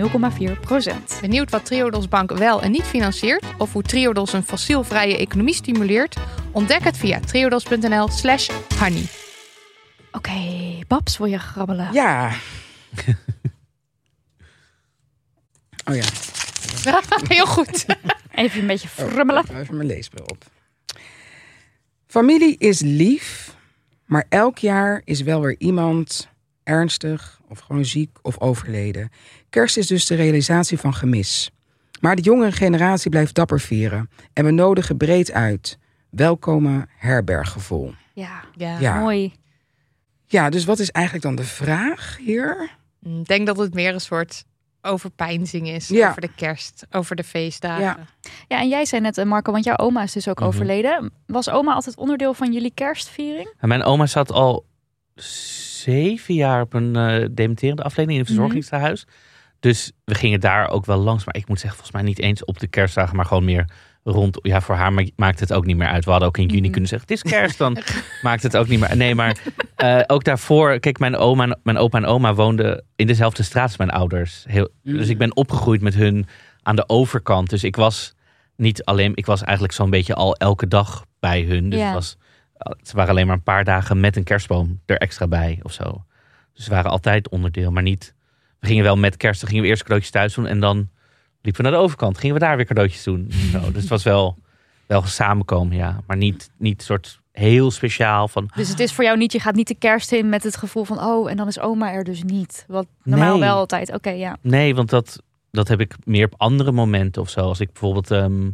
Benieuwd wat Triodos Bank wel en niet financiert? Of hoe Triodos een fossielvrije economie stimuleert? Ontdek het via triodos.nl slash honey. Oké, okay, Babs, wil je grabbelen? Ja. oh ja. Heel goed. Even een beetje frummelen. Oh, even mijn leesbril op. Familie is lief, maar elk jaar is wel weer iemand ernstig of gewoon ziek of overleden. Kerst is dus de realisatie van gemis. Maar de jongere generatie blijft dapper vieren en we nodigen breed uit. Welkome herberggevoel. Ja, ja, mooi. Ja, dus wat is eigenlijk dan de vraag hier? Ik denk dat het meer een soort overpeinzing is ja. over de kerst, over de feestdagen. Ja. ja, en jij zei net, eh, Marco, want jouw oma is dus ook mhm. overleden. Was oma altijd onderdeel van jullie kerstviering? En mijn oma zat al zeven jaar op een uh, dementerende afdeling in een mhm. verzorgingstehuis. Dus we gingen daar ook wel langs. Maar ik moet zeggen, volgens mij niet eens op de kerstdagen, maar gewoon meer rond. Ja, voor haar maakt het ook niet meer uit. We hadden ook in juni mhm. kunnen zeggen: het is kerst, dan maakt het ook niet meer. Nee, maar uh, ook daarvoor, kijk, mijn oma, mijn opa en oma woonden in dezelfde straat als mijn ouders. Heel. Dus ik ben opgegroeid met hun aan de overkant. Dus ik was niet alleen, ik was eigenlijk zo'n beetje al elke dag bij hun. Dus het was, ze waren alleen maar een paar dagen met een kerstboom er extra bij of zo. Dus ze waren altijd onderdeel, maar niet. We gingen wel met kerst, dan gingen we eerst cadeautjes thuis doen en dan liepen we naar de overkant. Gingen we daar weer cadeautjes doen. Zo, dus het was wel, wel samenkomen, ja. Maar niet, niet soort heel speciaal van... Dus het is voor jou niet, je gaat niet de kerst in met het gevoel van, oh, en dan is oma er dus niet. Wat normaal Nee. wel altijd. Oké, ja. Nee, want dat, dat heb ik meer op andere momenten of zo. Als ik bijvoorbeeld. ehm,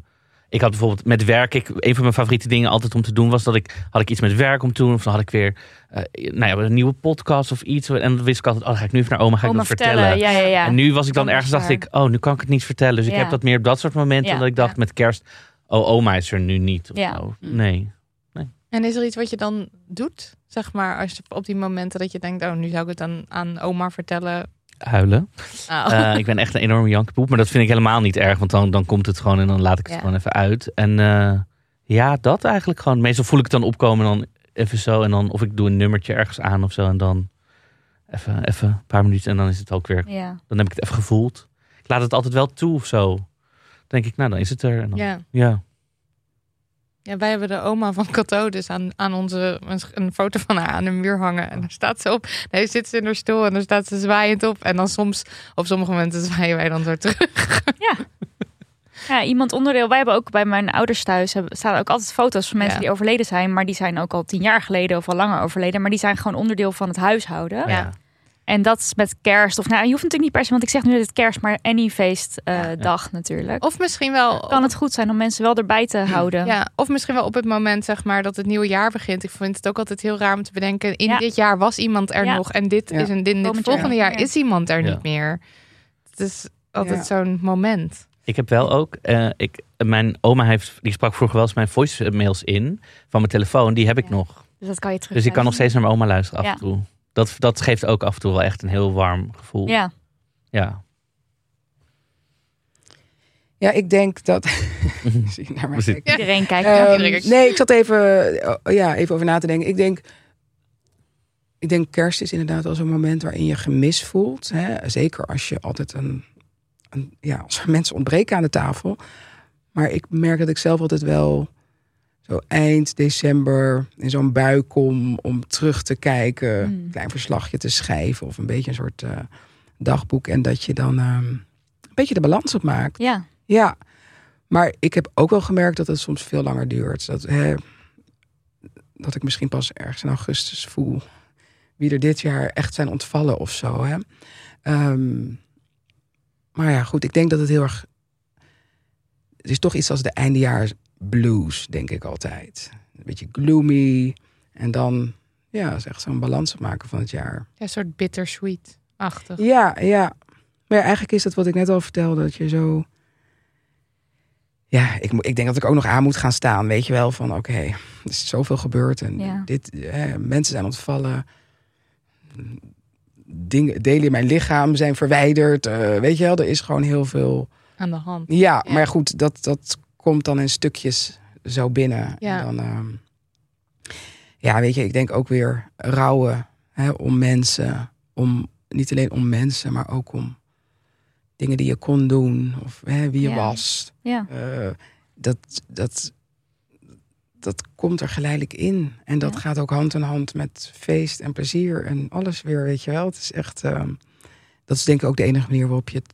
ik had bijvoorbeeld met werk. Ik, een van mijn favoriete dingen altijd om te doen was dat ik. Had ik iets met werk om te doen. Of dan had ik weer. eh, nou ja, een nieuwe podcast of iets. En dan wist ik altijd. Oh, dan ga ik nu even naar oma. Ga ik dat vertellen. vertellen. Ja, ja, ja. En nu was ik dan Dan ergens. Dacht ik. Oh, nu kan ik het niet vertellen. Dus ik heb dat meer op dat soort momenten. Ja, Dat ik dacht ja. met kerst. Oh, oma is er nu niet. Of Ja. zo. Nee. En is er iets wat je dan doet? Zeg maar, als je op die momenten dat je denkt, oh, nu zou ik het dan aan oma vertellen. Huilen. Oh. Eh, ik ben echt een enorme jankenpoep. Maar dat vind ik helemaal niet erg. Want dan, dan komt het gewoon en dan laat ik het Ja. gewoon even uit. En eh, ja, dat eigenlijk gewoon. Meestal voel ik het dan opkomen en dan even zo. En dan of ik doe een nummertje ergens aan of zo. En dan even, even een paar minuten en dan is het ook weer. ja. Dan heb ik het even gevoeld. Ik laat het altijd wel toe of zo. Dan denk ik, nou dan is het er. En dan, ja. ja. Ja, wij hebben de oma van Cato dus aan, aan onze, een, foto van haar aan de muur hangen. En daar staat ze op. Nee, zit ze in haar stoel en daar staat ze zwaaiend op. En dan soms, op sommige momenten zwaaien wij dan zo terug. Ja, iemand onderdeel. Wij hebben ook bij mijn ouders thuis hebben, staan ook altijd foto's van mensen Ja. die overleden zijn, maar die zijn ook al tien jaar geleden of al langer overleden, maar die zijn gewoon onderdeel van het huishouden. Ja. En dat is met kerst. Of nou, je hoeft natuurlijk niet per se, want ik zeg nu dat het kerst, maar any feestdag Ja. dag natuurlijk. Of misschien wel... kan het goed zijn om mensen wel erbij te houden. Ja, of misschien wel op het moment zeg maar dat het nieuwe jaar begint. Ik vind het ook altijd heel raar om te bedenken. In Ja. dit jaar was iemand er Ja. nog en dit Ja. is een dit, dit volgende jaar is iemand er Ja. niet meer. Het is altijd Ja. zo'n moment. Ik heb wel ook, eh, ik, mijn oma heeft, die sprak vroeger wel eens mijn voicemails in van mijn telefoon. Die heb ik Ja. nog. Dus dat kan je terug. Dus ik kan nog steeds naar mijn oma luisteren af Ja. en toe. Dat, dat geeft ook af en toe wel echt een heel warm gevoel. Ja, Ja. Ja, ik denk dat. Zie naar mij kijken? iedereen kijkt. Ehm, iedereen. nee, ik zat even, oh, ja, even over na te denken. Ik denk, ik denk kerst is inderdaad wel zo'n moment waarin je gemis voelt. Hè? Zeker als je altijd een, een, ja, als er mensen ontbreken aan de tafel. Maar ik merk dat ik zelf altijd wel zo eind december in zo'n bui kom om terug te kijken, Hmm. een klein verslagje te schrijven of een beetje een soort eh, dagboek. En dat je dan ehm, een beetje de balans opmaakt. Ja, Ja, maar ik heb ook wel gemerkt dat het soms veel langer duurt. Dat, hè, dat ik misschien pas ergens in augustus voel wie er dit jaar echt zijn ontvallen of zo. Hè. Ehm, maar ja, goed, ik denk dat het heel erg. Het is toch iets als de eindejaars blues, denk ik altijd. Een beetje gloomy. En dan, ja, is echt zo'n balans opmaken van het jaar. Ja, een soort bittersweet-achtig. Ja, ja. Maar ja, eigenlijk is dat wat ik net al vertelde, dat je zo. Ja, ik, ik denk dat ik ook nog aan moet gaan staan, weet je wel, van oké, er is zoveel gebeurd en Ja. dit, eh, mensen zijn ontvallen, dingen, delen in mijn lichaam zijn verwijderd, eh, weet je wel, er is gewoon heel veel. Aan de hand. Ja, Ja. maar goed, dat, dat komt dan in stukjes zo binnen. Ja. En dan, ehm, ja, weet je, ik denk ook weer rouwen hè, om mensen, om niet alleen om mensen, maar ook om dingen die je kon doen of hè, wie je Ja. was. ja. Eh, dat, dat, dat komt er geleidelijk in. En dat Ja. gaat ook hand in hand met feest en plezier en alles weer, weet je wel. Het is echt, ehm, dat is denk ik ook de enige manier waarop je het,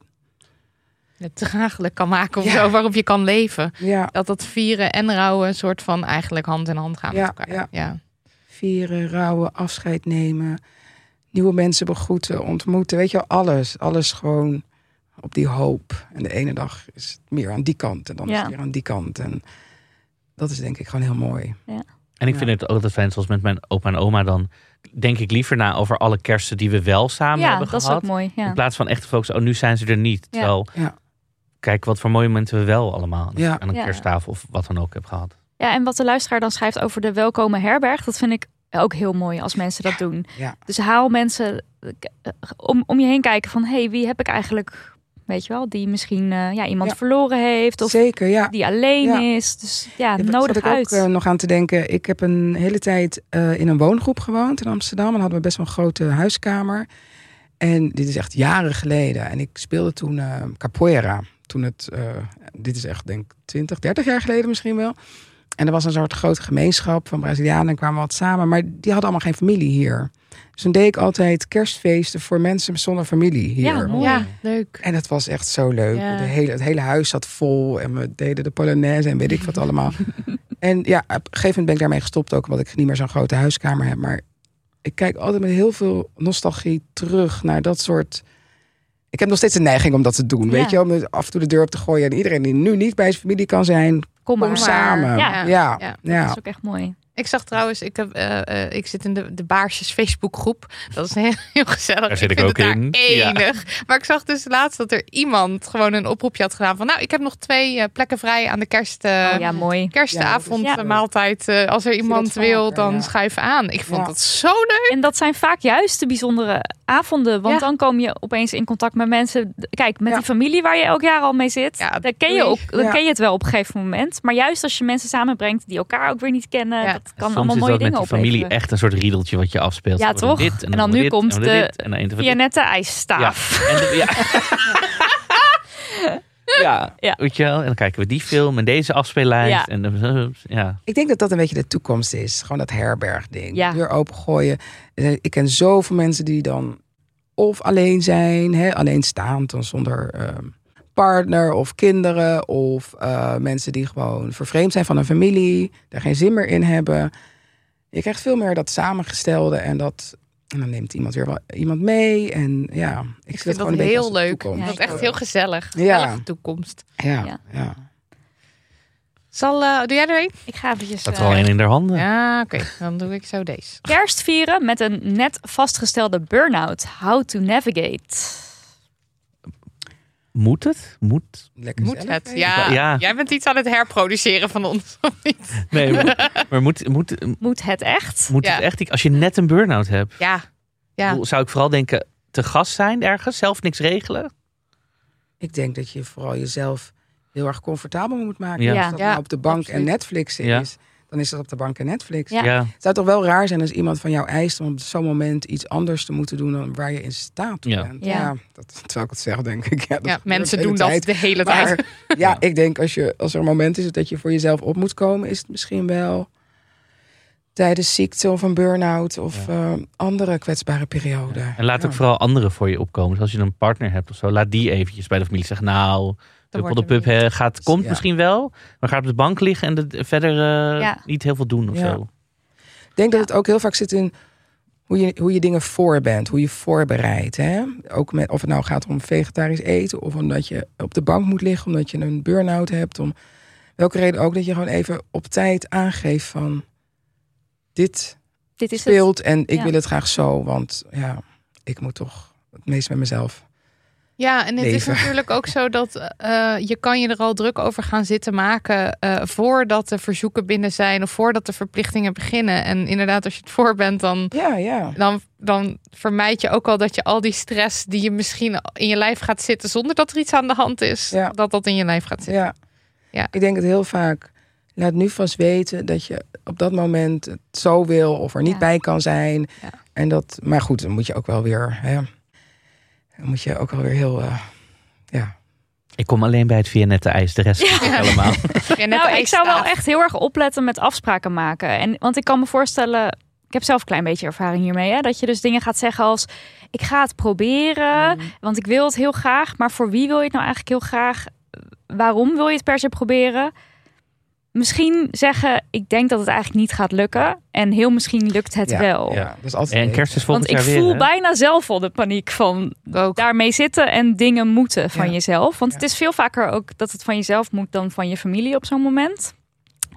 Het draaglijk kan maken of Ja. zo, waarop je kan leven. ja, Dat dat vieren en rouwen een soort van eigenlijk hand in hand gaan Ja, met elkaar. ja. ja. vieren, rouwen, afscheid nemen, nieuwe mensen begroeten, ontmoeten, weet je wel, alles. Alles gewoon op die hoop. En de ene dag is het meer aan die kant en dan is het weer aan die kant. En dat is denk ik gewoon heel mooi. En ik Ja. vind het ook altijd fijn, zoals met mijn opa en oma, dan denk ik liever na over alle kersten die we wel samen ja hebben dat is gehad. ook mooi. Ja. In plaats van echt te focussen, oh nu zijn ze er niet. Ja. Terwijl, Ja. Kijk wat voor mooie momenten we wel allemaal Ja. aan een Ja. kersttafel of wat dan ook hebben gehad. ja, en wat de luisteraar dan schrijft over de welkome herberg, dat vind ik ook heel mooi als mensen dat doen. Ja. Dus haal mensen om, om je heen kijken van, hey, wie heb ik eigenlijk, weet je wel, die misschien eh, ja, iemand Ja. verloren heeft of Zeker, ja. die alleen Ja. is. Dus ja, nodig zat ik uit. ook eh, nog aan te denken. Ik heb een hele tijd eh, in een woongroep gewoond in Amsterdam. En hadden we best wel een grote huiskamer. En dit is echt jaren geleden. En ik speelde toen eh, capoeira. Toen het, eh, dit is echt denk ik 20, 30 jaar geleden misschien wel. En er was een soort grote gemeenschap van Brazilianen. En kwamen wat samen. Maar die hadden allemaal geen familie hier. Dus toen deed ik altijd kerstfeesten voor mensen zonder familie hier. Ja, mooi. Ja, leuk. En het was echt zo leuk. Ja. De hele, het hele huis zat vol en we deden de Polonaise en weet ik wat allemaal. en ja, op een gegeven moment ben ik daarmee gestopt ook, omdat ik niet meer zo'n grote huiskamer heb. Maar ik kijk altijd met heel veel nostalgie terug naar dat soort... Ik heb nog steeds een neiging om dat te doen, Ja. weet je? Om af en toe de deur op te gooien. En iedereen die nu niet bij zijn familie kan zijn, Kom maar. kom samen. Ja, ja. Ja, ja. Dat is ook echt mooi. Ik zag trouwens, ik, heb, eh, eh, ik zit in de, de Baarsjes Facebookgroep. Dat is heel, heel gezellig. Daar zit ik ook daar in. Ja. Enig. Maar ik zag dus laatst dat er iemand gewoon een oproepje had gedaan van... nou, ik heb nog twee eh, plekken vrij aan de kerst, eh, oh ja, mooi. kerstavond, Ja. maaltijd. eh, als er iemand wil, vaker, dan ja. schuif aan. Ik vond Ja. dat zo leuk. En dat zijn vaak juist de bijzondere avonden. Want Ja. dan kom je opeens in contact met mensen. Kijk, met Ja. die familie waar je elk jaar al mee zit. Ja, dan ken, je ook, dan Ja. ken je het wel op een gegeven moment. Maar juist als je mensen samenbrengt die elkaar ook weer niet kennen. Dat kan Soms allemaal is mooie dat met dingen die familie opleveren. echt een soort riedeltje wat je afspeelt. Ja, toch? Dit, En dan nu dit, komt en de dit, en dan. Vianette ijsstaaf. Ja. En de- ja. ja. Ja. weet je wel. En dan kijken we die film en deze afspeellijst. Ja. En de, ja. Ik denk dat dat een beetje de toekomst is. Gewoon dat herbergding. Ja. Deur opengooien. Eh, Ik ken zoveel mensen die dan of alleen zijn, hè, alleenstaand, dan zonder ehm, partner of kinderen. Of eh, mensen die gewoon vervreemd zijn van een familie, daar geen zin meer in hebben. Je krijgt veel meer dat samengestelde en dat en dan neemt iemand weer wel iemand mee. En ja, ik, vind het gewoon dat heel als de leuk. Dat is echt heel gezellig. Ja. Gezellige toekomst. Ja, Ja. ja. Zal, eh, doe jij er een? Ik ga eventjes er eh, al één in de handen. Ja, oké. Dan doe ik zo deze. kerst vieren met een net vastgestelde burn-out. How to navigate. Moet het? Moet? Lekker Moet zelf het? Ja. Ja. Jij bent iets aan het herproduceren van ons. of niet? Nee, maar, maar moet, moet, Moet het echt? moet Ja. het echt? Als je net een burn-out hebt, Ja. Ja. zou ik vooral denken, te gast zijn ergens, zelf niks regelen? Ik denk dat je vooral jezelf heel erg comfortabel moet maken. Ja. Als Ja. dat Ja, nou op de bank absoluut. en Netflix Ja. is, dan is dat op de bank en Netflix. Ja. Ja. Het zou toch wel raar zijn als iemand van jou eist om op zo'n moment iets anders te moeten doen dan waar je in staat Ja. bent. Ja. Ja, dat zou ik het zeggen, denk ik. Ja, dat mensen de doen dat de hele tijd. Maar ja, ik denk als, je, als er een moment is dat je voor jezelf op moet komen, is het misschien wel tijdens ziekte of een burn-out of eh, andere kwetsbare periode. En laat Ja. ook vooral anderen voor je opkomen. Dus als je een partner hebt of zo, laat die eventjes bij de familie zeggen. Nou, de pub gaat, komt Ja. misschien wel, maar gaat op de bank liggen en de, verder eh, Ja. niet heel veel doen of Ja. zo. Ik denk dat het ook heel vaak zit in hoe je, hoe je dingen voor bent, hoe je voorbereidt. Hè? Ook met, of het nou gaat om vegetarisch eten of omdat je op de bank moet liggen, omdat je een burn-out hebt. Om welke reden ook, dat je gewoon even op tijd aangeeft van dit Dit is het. speelt en ik Ja. wil het graag zo, want ja, ik moet toch het meest met mezelf. Ja, en het is natuurlijk ook zo dat eh, je kan je er al druk over gaan zitten maken eh, voordat de verzoeken binnen zijn of voordat de verplichtingen beginnen. En inderdaad, als je het voor bent, dan, Ja, ja. dan, dan vermijd je ook al dat je al die stress die je misschien in je lijf gaat zitten zonder dat er iets aan de hand is, Ja. dat dat in je lijf gaat zitten. Ja. Ja. Ik denk het heel vaak. Laat nu vast weten dat je op dat moment het zo wil of er niet Ja. bij kan zijn. Ja. En dat, maar goed, dan moet je ook wel weer. Hè, dan moet je ook wel weer heel. eh, ja. Ik kom alleen bij het Vianette ijs, de rest niet allemaal. Ja, nou, ik zou wel echt heel erg opletten met afspraken maken. En, want ik kan me voorstellen, ik heb zelf een klein beetje ervaring hiermee, hè, dat je dus dingen gaat zeggen als: ik ga het proberen, want ik wil het heel graag. Maar voor wie wil je het nou eigenlijk heel graag? Waarom wil je het per se proberen? Misschien zeggen, ik denk dat het eigenlijk niet gaat lukken. En heel misschien lukt het Ja, wel. ja, dat is altijd En kerst is volgend Want ik jaar voel bijna zelf al de paniek van Ook. daarmee zitten en dingen moeten van Ja. jezelf. Want Ja. het is veel vaker ook dat het van jezelf moet dan van je familie op zo'n moment.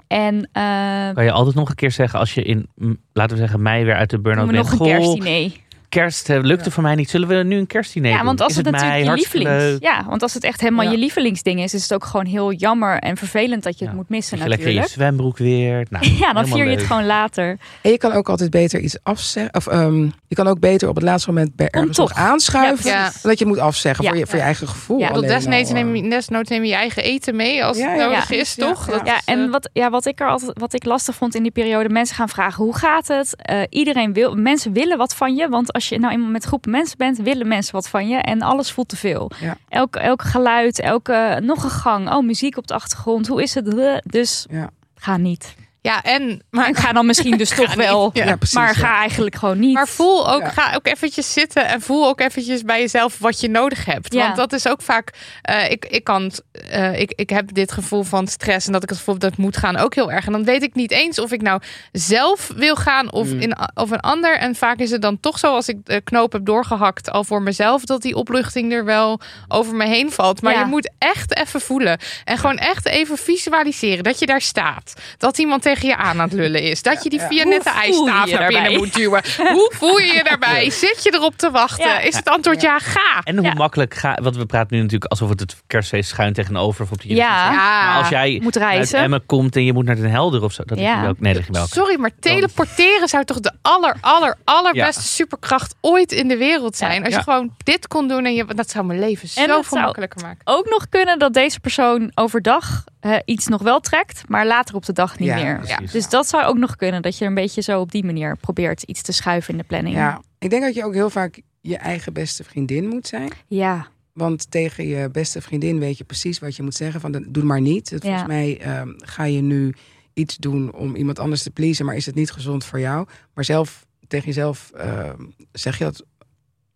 En eh Kan je altijd nog een keer zeggen als je in, laten we zeggen, mei weer uit de burn-out bent. nog een Goh, kerstdiner. Kerst lukte voor mij niet. Zullen we nu een kerstdiner Ja, doen? want als Is het, natuurlijk je lievelings, leuk. ja, want als het echt helemaal Ja. je lievelingsding is, is het ook gewoon heel jammer en vervelend dat je het moet missen je lekker je natuurlijk. zwembroek weer. Nou, Ja, dan vier je het leuk. gewoon later. En je kan ook altijd beter iets afzeggen. Of ehm, je kan ook beter op het laatste moment bij ergens toch. nog aanschuiven. Dat je moet afzeggen Ja. voor, je, voor je eigen gevoel. Ja. Alleen desnoods eh. neem, je, desnoods neem je je eigen eten mee als Ja, het nodig ja. is, Ja, toch? ja. Dat Ja, is, en eh, wat, ja, wat ik er altijd wat ik lastig vond in die periode, mensen gaan vragen hoe gaat het? Eh, iedereen wil, mensen willen wat van je, want als je nou eenmaal met groepen mensen bent, willen mensen wat van je en alles voelt te veel. Ja. Elk, elk geluid, elke nog een gang, oh muziek op de achtergrond, hoe is het? Dus Ja. ga niet. Ja, en maar En ga dan misschien dus toch niet, wel, ja. Ja, precies, maar ja. ga eigenlijk gewoon niet. Maar voel ook, Ja. ga ook eventjes zitten en voel ook eventjes bij jezelf wat je nodig hebt. Ja. Want dat is ook vaak, eh, ik, ik, kan, eh, ik, ik heb dit gevoel van stress en dat ik het gevoel dat het moet gaan ook heel erg. En dan weet ik niet eens of ik nou zelf wil gaan of, Mm. in, of een ander. En vaak is het dan toch zo als ik de knoop heb doorgehakt al voor mezelf, dat die opluchting er wel over me heen valt. Maar Ja. je moet echt even voelen en gewoon echt even visualiseren dat je daar staat. Dat iemand tegen je aan aan het lullen is. Dat je die ja. via Hoe net de voel je ijstaaf naar binnen moet duwen. Hoe voel je je daarbij? Zit je erop te wachten? Ja. Is het antwoord ja, ga. En hoe Ja. makkelijk ga... Want we praten nu natuurlijk alsof het het kerstfeest schuin tegenover of op de Ja. Maar als jij moet uit reizen. Emmen komt en je moet naar Den Helder of zo. Dat Ja. ook, nee, dat wel. Sorry, maar teleporteren zou toch de aller, aller, allerbeste Ja. superkracht ooit in de wereld zijn. Ja. Als je Ja. gewoon dit kon doen en je, dat zou mijn leven En zo veel makkelijker maken. Ook nog kunnen dat deze persoon overdag eh, iets nog wel trekt, maar later op de dag niet Ja, meer. precies. Dus dat zou ook nog kunnen, dat je een beetje zo op die manier probeert iets te schuiven in de planning. Ja, ik denk dat je ook heel vaak je eigen beste vriendin moet zijn. Ja. Want tegen je beste vriendin weet je precies wat je moet zeggen. Van, doe maar niet. Het- Volgens Ja. mij ehm, ga je nu iets doen om iemand anders te pleasen. Maar is het niet gezond voor jou? Maar zelf tegen jezelf ehm, zeg je dat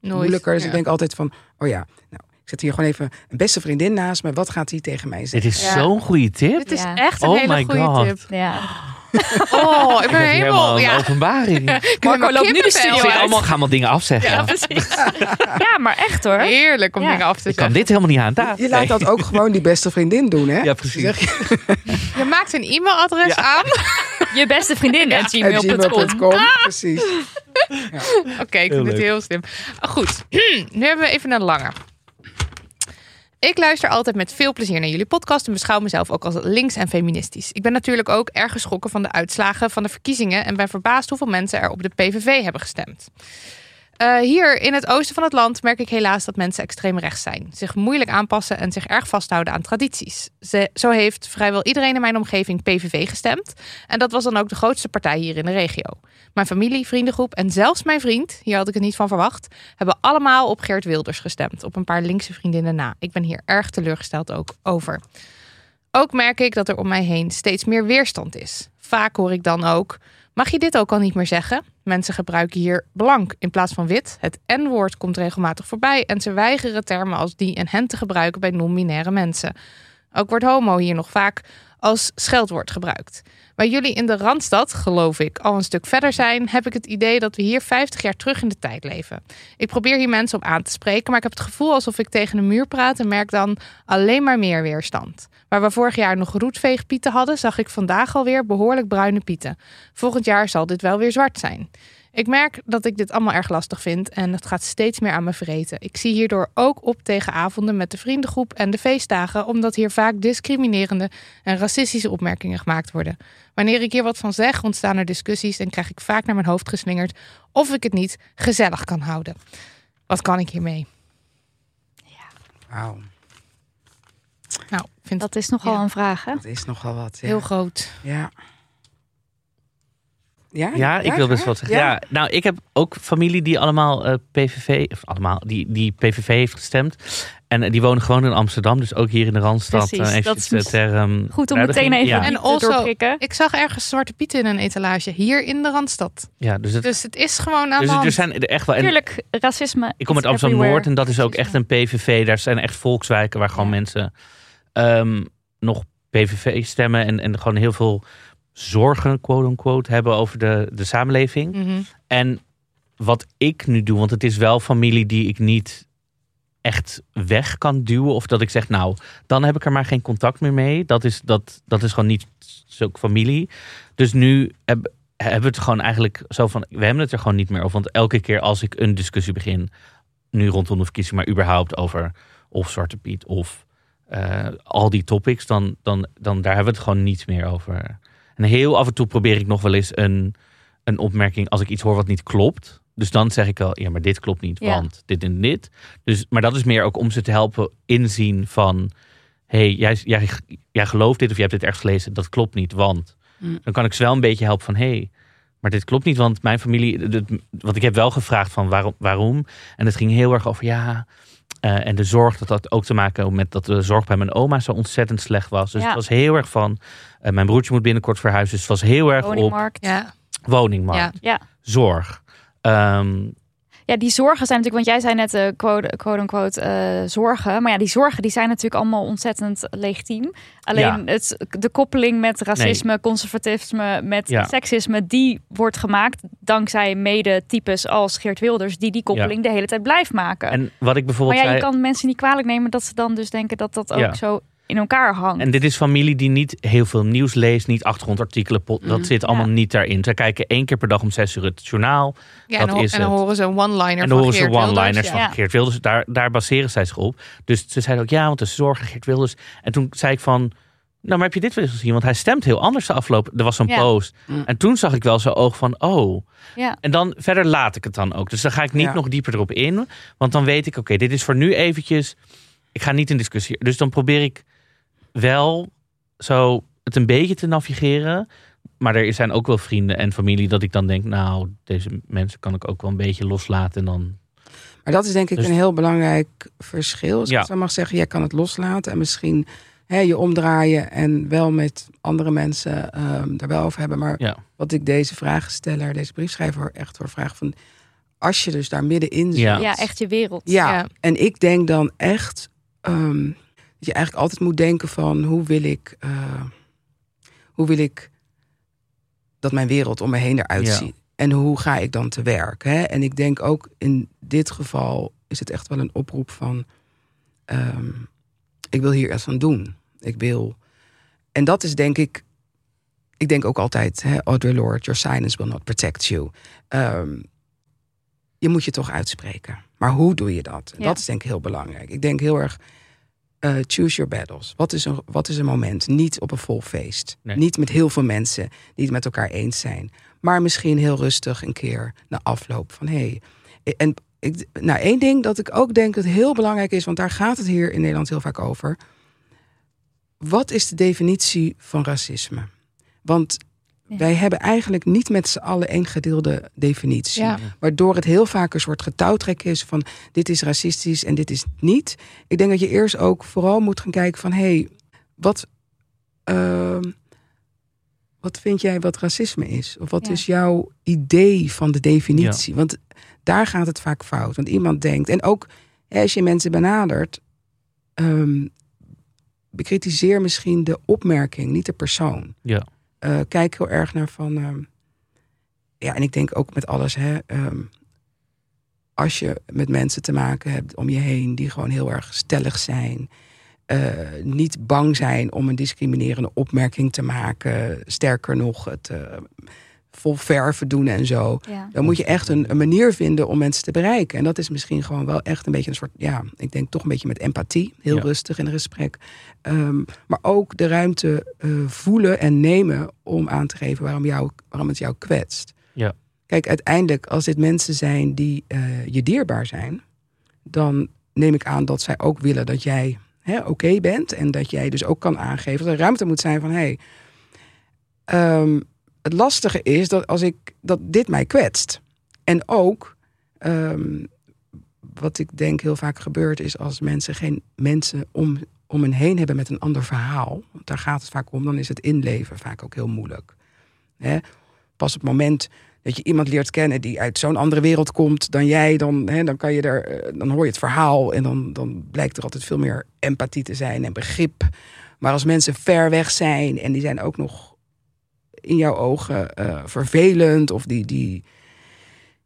Nooit. moeilijker. Dus Ja. ik denk altijd van, oh ja, nou, Ik zet hier gewoon even een beste vriendin naast me. Wat gaat hij tegen mij Dit zeggen? is Ja. zo'n goede tip. Dit is Ja. echt een Oh hele goede God. tip. Ja. Oh, ik Ik ben heb helemaal... een Ja, openbaring. ik Marco loopt nu de studio uit. allemaal, gaan allemaal dingen afzeggen. Ja, precies. ja, maar echt hoor. Heerlijk om Ja. dingen af te Ik kan zeggen. dit helemaal niet aan. Daar. Je laat dat ook gewoon die beste vriendin doen, hè? Ja, precies. Zeg je Je maakt een e-mailadres aan. Je beste vriendin gmail.com. Precies. Oké, ik Heel vind het leuk. heel slim. Goed, nu hebben we even een lange. Ik luister altijd met veel plezier naar jullie podcast en beschouw mezelf ook als links en feministisch. Ik ben natuurlijk ook erg geschrokken van de uitslagen van de verkiezingen en ben verbaasd hoeveel mensen er op de PVV hebben gestemd. Eh, hier in het oosten van het land merk ik helaas dat mensen extreem rechts zijn, zich moeilijk aanpassen en zich erg vasthouden aan tradities. Zo heeft vrijwel iedereen in mijn omgeving PVV gestemd en dat was dan ook de grootste partij hier in de regio. Mijn familie, vriendengroep en zelfs mijn vriend, hier had ik het niet van verwacht, hebben allemaal op Geert Wilders gestemd. Op een paar linkse vriendinnen na. Ik ben hier erg teleurgesteld ook over. Ook merk ik dat er om mij heen steeds meer weerstand is. Vaak hoor ik dan ook: mag je dit ook al niet meer zeggen? Mensen gebruiken hier blank in plaats van wit. Het N-woord komt regelmatig voorbij en ze weigeren termen als die en hen te gebruiken bij non-binaire mensen. Ook wordt homo hier nog vaak als scheldwoord gebruikt. Waar jullie in de Randstad, geloof ik, al een stuk verder zijn, heb ik het idee dat we hier 50 jaar terug in de tijd leven. Ik probeer hier mensen op aan te spreken, maar ik heb het gevoel alsof ik tegen een muur praat en merk dan alleen maar meer weerstand. Waar we vorig jaar nog roetveegpieten hadden, zag ik vandaag alweer behoorlijk bruine pieten. Volgend jaar zal dit wel weer zwart zijn. Ik merk dat ik dit allemaal erg lastig vind en het gaat steeds meer aan me vreten. Ik zie hierdoor ook op tegen avonden met de vriendengroep en de feestdagen, omdat hier vaak discriminerende en racistische opmerkingen gemaakt worden. Wanneer ik hier wat van zeg, ontstaan er discussies en krijg ik vaak naar mijn hoofd geslingerd of ik het niet gezellig kan houden. Wat kan ik hiermee? Wauw, Nou, vind dat Dat is nogal Ja. een vraag, hè? dat is nogal wat. Ja. heel groot. Ja. Ja, Ja, ik wil best wat zeggen. Ja. nou, ik heb ook familie die allemaal eh, PVV, of allemaal, die, die PVV heeft gestemd. En eh, die wonen gewoon in Amsterdam, dus ook hier in de Randstad. Precies, eh, dat is ter, Goed om duidelijking. meteen even Ja, En also- doorprikken. Ik zag ergens zwarte pieten in een etalage hier in de Randstad. ja dus, het, Dus het is gewoon aan dus de hand. er zijn er echt wel. En Tuurlijk, racisme. ik kom uit is Amsterdam Noord everywhere. en dat is ook echt een PVV. Daar zijn echt volkswijken waar gewoon Ja. mensen ehm, nog PVV stemmen en, en gewoon heel veel zorgen, quote unquote, hebben over de, de samenleving. Mhm. En wat ik nu doe, want het is wel familie die ik niet echt weg kan duwen. Of dat ik zeg, nou, dan heb ik er maar geen contact meer mee. Dat is, dat, dat is gewoon niet zulke familie. Dus nu heb, hebben we het gewoon eigenlijk zo van, we hebben het er gewoon niet meer over. Want elke keer als ik een discussie begin, nu rondom de verkiezing, maar überhaupt over of Zwarte Piet of eh, al die topics, dan, dan, dan daar hebben we het gewoon niet meer over. En heel af en toe probeer ik nog wel eens een, een opmerking als ik iets hoor wat niet klopt. Dus dan zeg ik al, ja, maar dit klopt niet, Ja. want dit en dit. Dus, maar dat is meer ook om ze te helpen inzien van, hey, jij, jij, jij gelooft dit of je hebt dit ergens gelezen, dat klopt niet, want. Mm. Dan kan ik ze wel een beetje helpen van, hey, maar dit klopt niet, want mijn familie, dit- want ik heb wel gevraagd van waarom, waarom. En het ging heel erg over, ja, eh, en de zorg, dat had ook te maken met dat de zorg bij mijn oma zo ontzettend slecht was. Dus Ja. het was heel erg van, eh, mijn broertje moet binnenkort verhuizen, dus het was heel erg op Woningmarkt. Ja. woningmarkt, Ja. zorg. Ehm, Ja, die zorgen zijn natuurlijk, want jij zei net eh, quote, quote unquote eh, zorgen. Maar ja, die zorgen die zijn natuurlijk allemaal ontzettend legitiem. Alleen Ja. het, de koppeling met racisme, conservatisme, met Ja. seksisme, die wordt gemaakt dankzij mede-types als Geert Wilders, die die koppeling de hele tijd blijft maken. en wat ik maar bijvoorbeeld ja, je zei, kan mensen niet kwalijk nemen dat ze dan dus denken dat dat ook zo in elkaar hangt. en dit is familie die niet heel veel nieuws leest, niet achtergrondartikelen, pot- dat Mhm. zit allemaal Ja. niet daarin. Ze kijken één keer per dag om zes uur het journaal. Ja, Dat en, dan, is en dan het. horen ze een one-liner En van dan horen ze one-liners Ja. van Ja. Geert Wilders. Daar, daar baseren zij zich op. Dus ze zeiden ook, ja, want de zorgen Geert Wilders. En toen zei ik van, nou, maar heb je dit wel eens gezien? Want hij stemt heel anders de afgelopen... Er was zo'n Ja. post. Mm. En toen zag ik wel zo oog van, oh. Ja. En dan verder laat ik het dan ook. Dus dan ga ik niet Ja. nog dieper erop in. Want dan weet ik, oké, dit is voor nu eventjes... Ik ga niet in discussie. Dus dan probeer ik wel zo het een beetje te navigeren. Maar er zijn ook wel vrienden en familie dat ik dan denk... Nou, deze mensen kan ik ook wel een beetje loslaten. En dan Maar dat is denk ik Dus- een heel belangrijk verschil. Als Ja. ik zo mag zeggen, jij kan het loslaten en misschien hè, je omdraaien en wel met andere mensen ehm daar wel over hebben. Maar Ja. wat ik deze vragensteller, deze briefschrijver echt voor vraag van als je dus daar middenin zit. Ja. Ja, echt je wereld. Ja, Ja. en ik denk dan echt ehm, je eigenlijk altijd moet denken van hoe wil ik, eh, hoe wil ik dat mijn wereld om me heen eruit Ja. ziet. En hoe ga ik dan te werk? Hè? En ik denk ook in dit geval is het echt wel een oproep van ehm, ik wil hier iets aan doen. Ik wil. En dat is denk ik. Ik denk ook altijd, hè, Audre Lorde, your silence will not protect you. Ehm, je moet je toch uitspreken. Maar hoe doe je dat? Ja. Dat is denk ik heel belangrijk. Ik denk heel erg, eh, choose your battles. Wat is, een, wat is een moment? Niet op een vol feest. Nee. Niet met heel veel mensen die het met elkaar eens zijn. Maar misschien heel rustig een keer na afloop van hé. Hey. En ik, nou, één ding dat ik ook denk dat heel belangrijk is, want daar gaat het hier in Nederland heel vaak over. Wat is de definitie van racisme? Want Ja. wij hebben eigenlijk niet met z'n allen één gedeelde definitie. Ja. Waardoor het heel vaak een soort getouwtrek is van dit is racistisch en dit is niet. Ik denk dat je eerst ook vooral moet gaan kijken van hé, hey, wat, ehm, wat vind jij wat racisme is? Of wat Ja. is jouw idee van de definitie? Want daar gaat het vaak fout. Want iemand denkt, en ook hè, als je mensen benadert, ehm, bekritiseer misschien de opmerking, niet de persoon. Ja. Eh, kijk heel erg naar van. ehm, ja, en ik denk ook met alles, hè. ehm, als je met mensen te maken hebt om je heen die gewoon heel erg stellig zijn. eh, niet bang zijn om een discriminerende opmerking te maken. Sterker nog, het eh, vol verven doen en zo. Ja. Dan moet je echt een, een manier vinden om mensen te bereiken. En dat is misschien gewoon wel echt een beetje een soort, ja, ik denk toch een beetje met empathie. Heel Ja. rustig in een gesprek. Ehm, maar ook de ruimte eh, voelen en nemen om aan te geven waarom, jou, waarom het jou kwetst. Ja. Kijk, uiteindelijk, als dit mensen zijn die eh, je dierbaar zijn, dan neem ik aan dat zij ook willen dat jij hè, oké bent. En dat jij dus ook kan aangeven dat er ruimte moet zijn van hé. Hey, ehm, het lastige is dat als ik dat dit mij kwetst. En ook ehm, wat ik denk heel vaak gebeurt is als mensen geen mensen om, om hen heen hebben met een ander verhaal. Want daar gaat het vaak om. Dan is het inleven vaak ook heel moeilijk. Pas op het moment dat je iemand leert kennen die uit zo'n andere wereld komt dan jij, dan, dan, kan je er, eh, dan hoor je het verhaal en dan, dan blijkt er altijd veel meer empathie te zijn en begrip. Maar als mensen ver weg zijn en die zijn ook nog in jouw ogen eh, vervelend of die, die,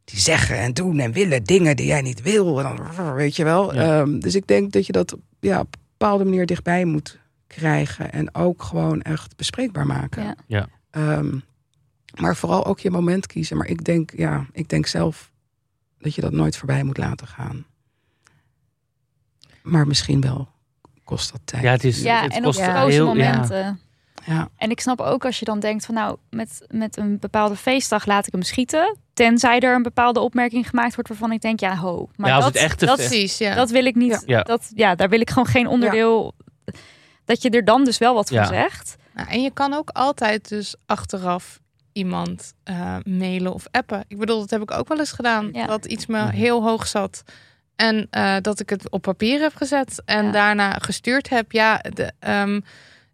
die zeggen en doen en willen dingen die jij niet wil, en dan, weet je wel. Ja. Ehm, dus ik denk dat je dat ja, op een bepaalde manier dichtbij moet krijgen en ook gewoon echt bespreekbaar maken. Ja. Ja. Ehm, maar vooral ook je moment kiezen. Maar ik denk, ja, ik denk zelf dat je dat nooit voorbij moet laten gaan. Maar misschien wel kost dat tijd. Ja, het is, Ja, het en op kost Ja. koze heel, momenten. Ja. En ik snap ook als je dan denkt van nou, met, met een bepaalde feestdag laat ik hem schieten. Tenzij er een bepaalde opmerking gemaakt wordt waarvan ik denk, ja ho. Maar Ja, als dat, het echt te dat, Precies, ja. dat wil ik niet. Ja. Dat, ja, daar wil ik gewoon geen onderdeel. Dat je er dan dus wel wat van Ja. zegt. Nou, en je kan ook altijd dus achteraf iemand eh, mailen of appen. Ik bedoel, dat heb ik ook wel eens gedaan. Ja. Dat iets me Mhm. heel hoog zat. En eh, dat ik het op papier heb gezet en Ja. daarna gestuurd heb. Ja, de, ehm,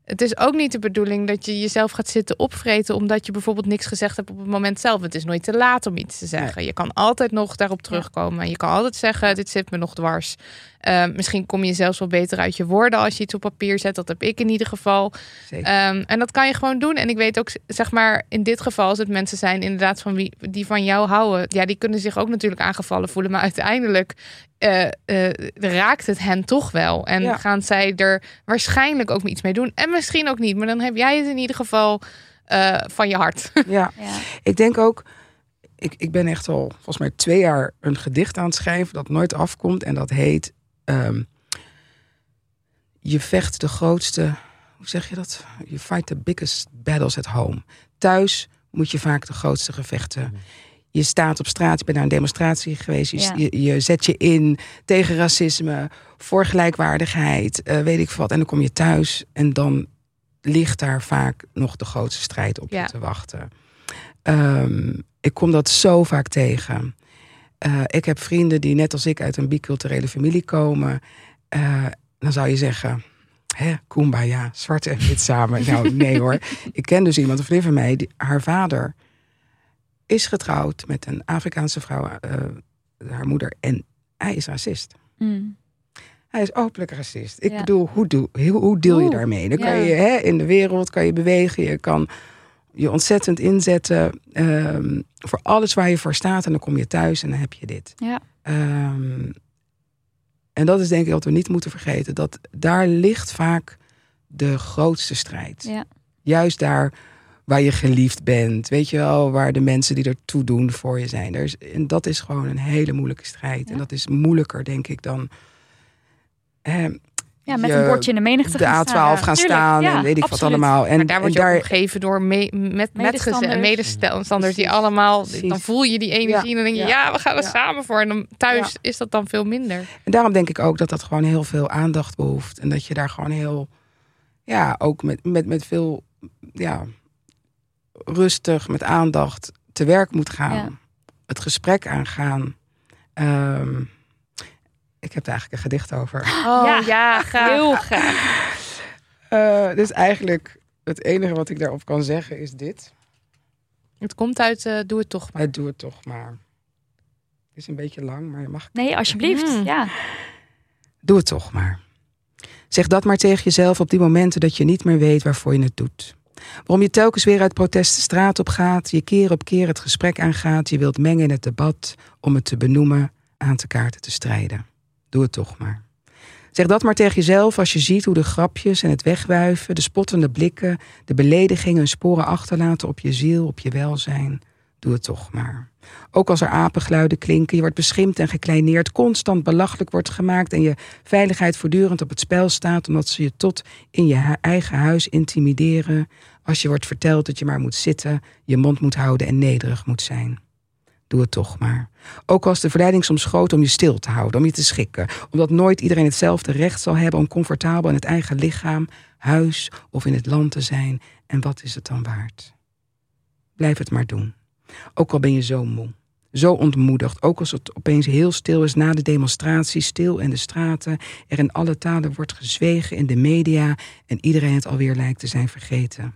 het is ook niet de bedoeling dat je jezelf gaat zitten opvreten... omdat je bijvoorbeeld niks gezegd hebt op het moment zelf. Het is nooit te laat om iets te zeggen. Je kan altijd nog daarop terugkomen. En je kan altijd zeggen, dit zit me nog dwars. Eh, misschien kom je zelfs wel beter uit je woorden als je iets op papier zet. Dat heb ik in ieder geval. Ehm, en dat kan je gewoon doen. En ik weet ook, zeg maar, in dit geval, als het mensen zijn inderdaad van wie die van jou houden, ja, die kunnen zich ook natuurlijk aangevallen voelen. Maar uiteindelijk eh, eh, raakt het hen toch wel. En Ja. gaan zij er waarschijnlijk ook iets mee doen. En misschien ook niet. Maar dan heb jij het in ieder geval eh, van je hart. ja, Ja. ik denk ook... Ik, ik ben echt al volgens mij twee jaar een gedicht aan het schrijven... dat nooit afkomt en dat heet... ehm, je vecht de grootste... Hoe zeg je dat? You fight the biggest battles at home. Thuis moet je vaak de grootste gevechten... Je staat op straat, je bent naar een demonstratie geweest. Je, Ja. je, je zet je in tegen racisme, voor gelijkwaardigheid, eh, weet ik veel wat. En dan kom je thuis en dan ligt daar vaak nog de grootste strijd op Ja. te wachten. Ehm, ik kom dat zo vaak tegen. Eh, ik heb vrienden die net als ik uit een biculturele familie komen. Eh, dan zou je zeggen, hè, kumbaya, zwart en wit samen. Nou, nee hoor. Ik ken dus iemand, een vriend van mij, die, haar vader is getrouwd met een Afrikaanse vrouw. eh, haar moeder. En hij is racist. Mm. Hij is openlijk racist. Ik Ja. bedoel, hoe, doe, hoe, deel je daarmee? Dan kan Ja. je hè, in de wereld kan je bewegen. Je kan je ontzettend inzetten ehm, voor alles waar je voor staat. En dan kom je thuis en dan heb je dit. Ja. Ehm, en dat is denk ik wat we niet moeten vergeten. Dat daar ligt vaak de grootste strijd. Ja. Juist daar waar je geliefd bent. Weet je wel, waar de mensen die ertoe doen voor je zijn. Er is, en dat is gewoon een hele moeilijke strijd. Ja. En dat is moeilijker, denk ik, dan... ehm, Ja, met je een bordje in de menigte de gaan A12 staan. gaan staan ja, en weet ik absoluut. wat allemaal. En, Maar daar word je omgeven door me, met Medestanders. medestanders die allemaal... precies. Dan voel je die energie en dan denk je, Ja, ja, we gaan er ja. samen voor. En dan thuis Ja. is dat dan veel minder. En daarom denk ik ook dat dat gewoon heel veel aandacht behoeft. En dat je daar gewoon heel, ja, ook met, met, met veel, ja, rustig, met aandacht te werk moet gaan. Ja. Het gesprek aangaan. Ehm, ik heb er eigenlijk een gedicht over. Oh Ja. ja, graag. Heel graag. Eh, dus eigenlijk het enige wat ik daarop kan zeggen is dit. Het komt uit eh, Doe het toch maar. Het doe het toch maar. Het is een beetje lang, maar je mag Nee, alsjeblieft. Mm. Ja. Doe het toch maar. Zeg dat maar tegen jezelf op die momenten dat je niet meer weet waarvoor je het doet. Waarom je telkens weer uit protest de straat op gaat, je keer op keer het gesprek aangaat, je wilt mengen in het debat om het te benoemen, aan te kaarten te strijden. Doe het toch maar. Zeg dat maar tegen jezelf als je ziet hoe de grapjes en het wegwuiven, de spottende blikken, de beledigingen hun sporen achterlaten op je ziel, op je welzijn. Doe het toch maar. Ook als er apengeluiden klinken, je wordt beschimpt en gekleineerd, constant belachelijk wordt gemaakt en je veiligheid voortdurend op het spel staat omdat ze je tot in je eigen huis intimideren. Als je wordt verteld dat je maar moet zitten, je mond moet houden en nederig moet zijn. Doe het toch maar. Ook als de verleiding soms groot om je stil te houden, om je te schikken. Omdat nooit iedereen hetzelfde recht zal hebben om comfortabel in het eigen lichaam, huis of in het land te zijn. En wat is het dan waard? Blijf het maar doen. Ook al ben je zo moe. Zo ontmoedigd, ook als het opeens heel stil is na de demonstratie, stil in de straten, er in alle talen wordt gezwegen in de media en iedereen het alweer lijkt te zijn vergeten.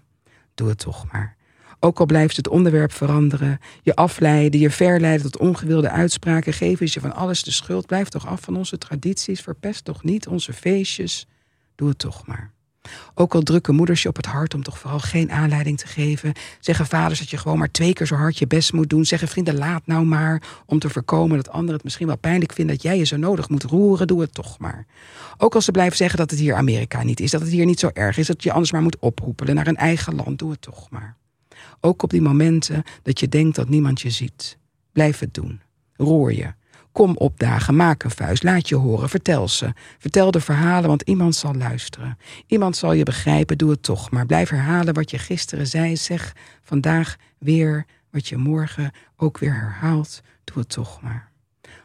Doe het toch maar. Ook al blijft het onderwerp veranderen, je afleiden, je verleiden tot ongewilde uitspraken, geven je van alles de schuld. Blijf toch af van onze tradities, verpest toch niet onze feestjes. Doe het toch maar. Ook al drukken moeders je op het hart om toch vooral geen aanleiding te geven. Zeggen vaders dat je gewoon maar twee keer zo hard je best moet doen. Zeggen vrienden laat nou maar om te voorkomen dat anderen het misschien wel pijnlijk vinden dat jij je zo nodig moet roeren. Doe het toch maar. Ook als ze blijven zeggen dat het hier Amerika niet is. Dat het hier niet zo erg is. Dat je anders maar moet ophoepelen naar een eigen land. Doe het toch maar. Ook op die momenten dat je denkt dat niemand je ziet. Blijf het doen. Roer je. Kom opdagen, maak een vuist, laat je horen, vertel ze. Vertel de verhalen, want iemand zal luisteren. Iemand zal je begrijpen, doe het toch. Maar blijf herhalen wat je gisteren zei. Zeg vandaag weer wat je morgen ook weer herhaalt. Doe het toch maar.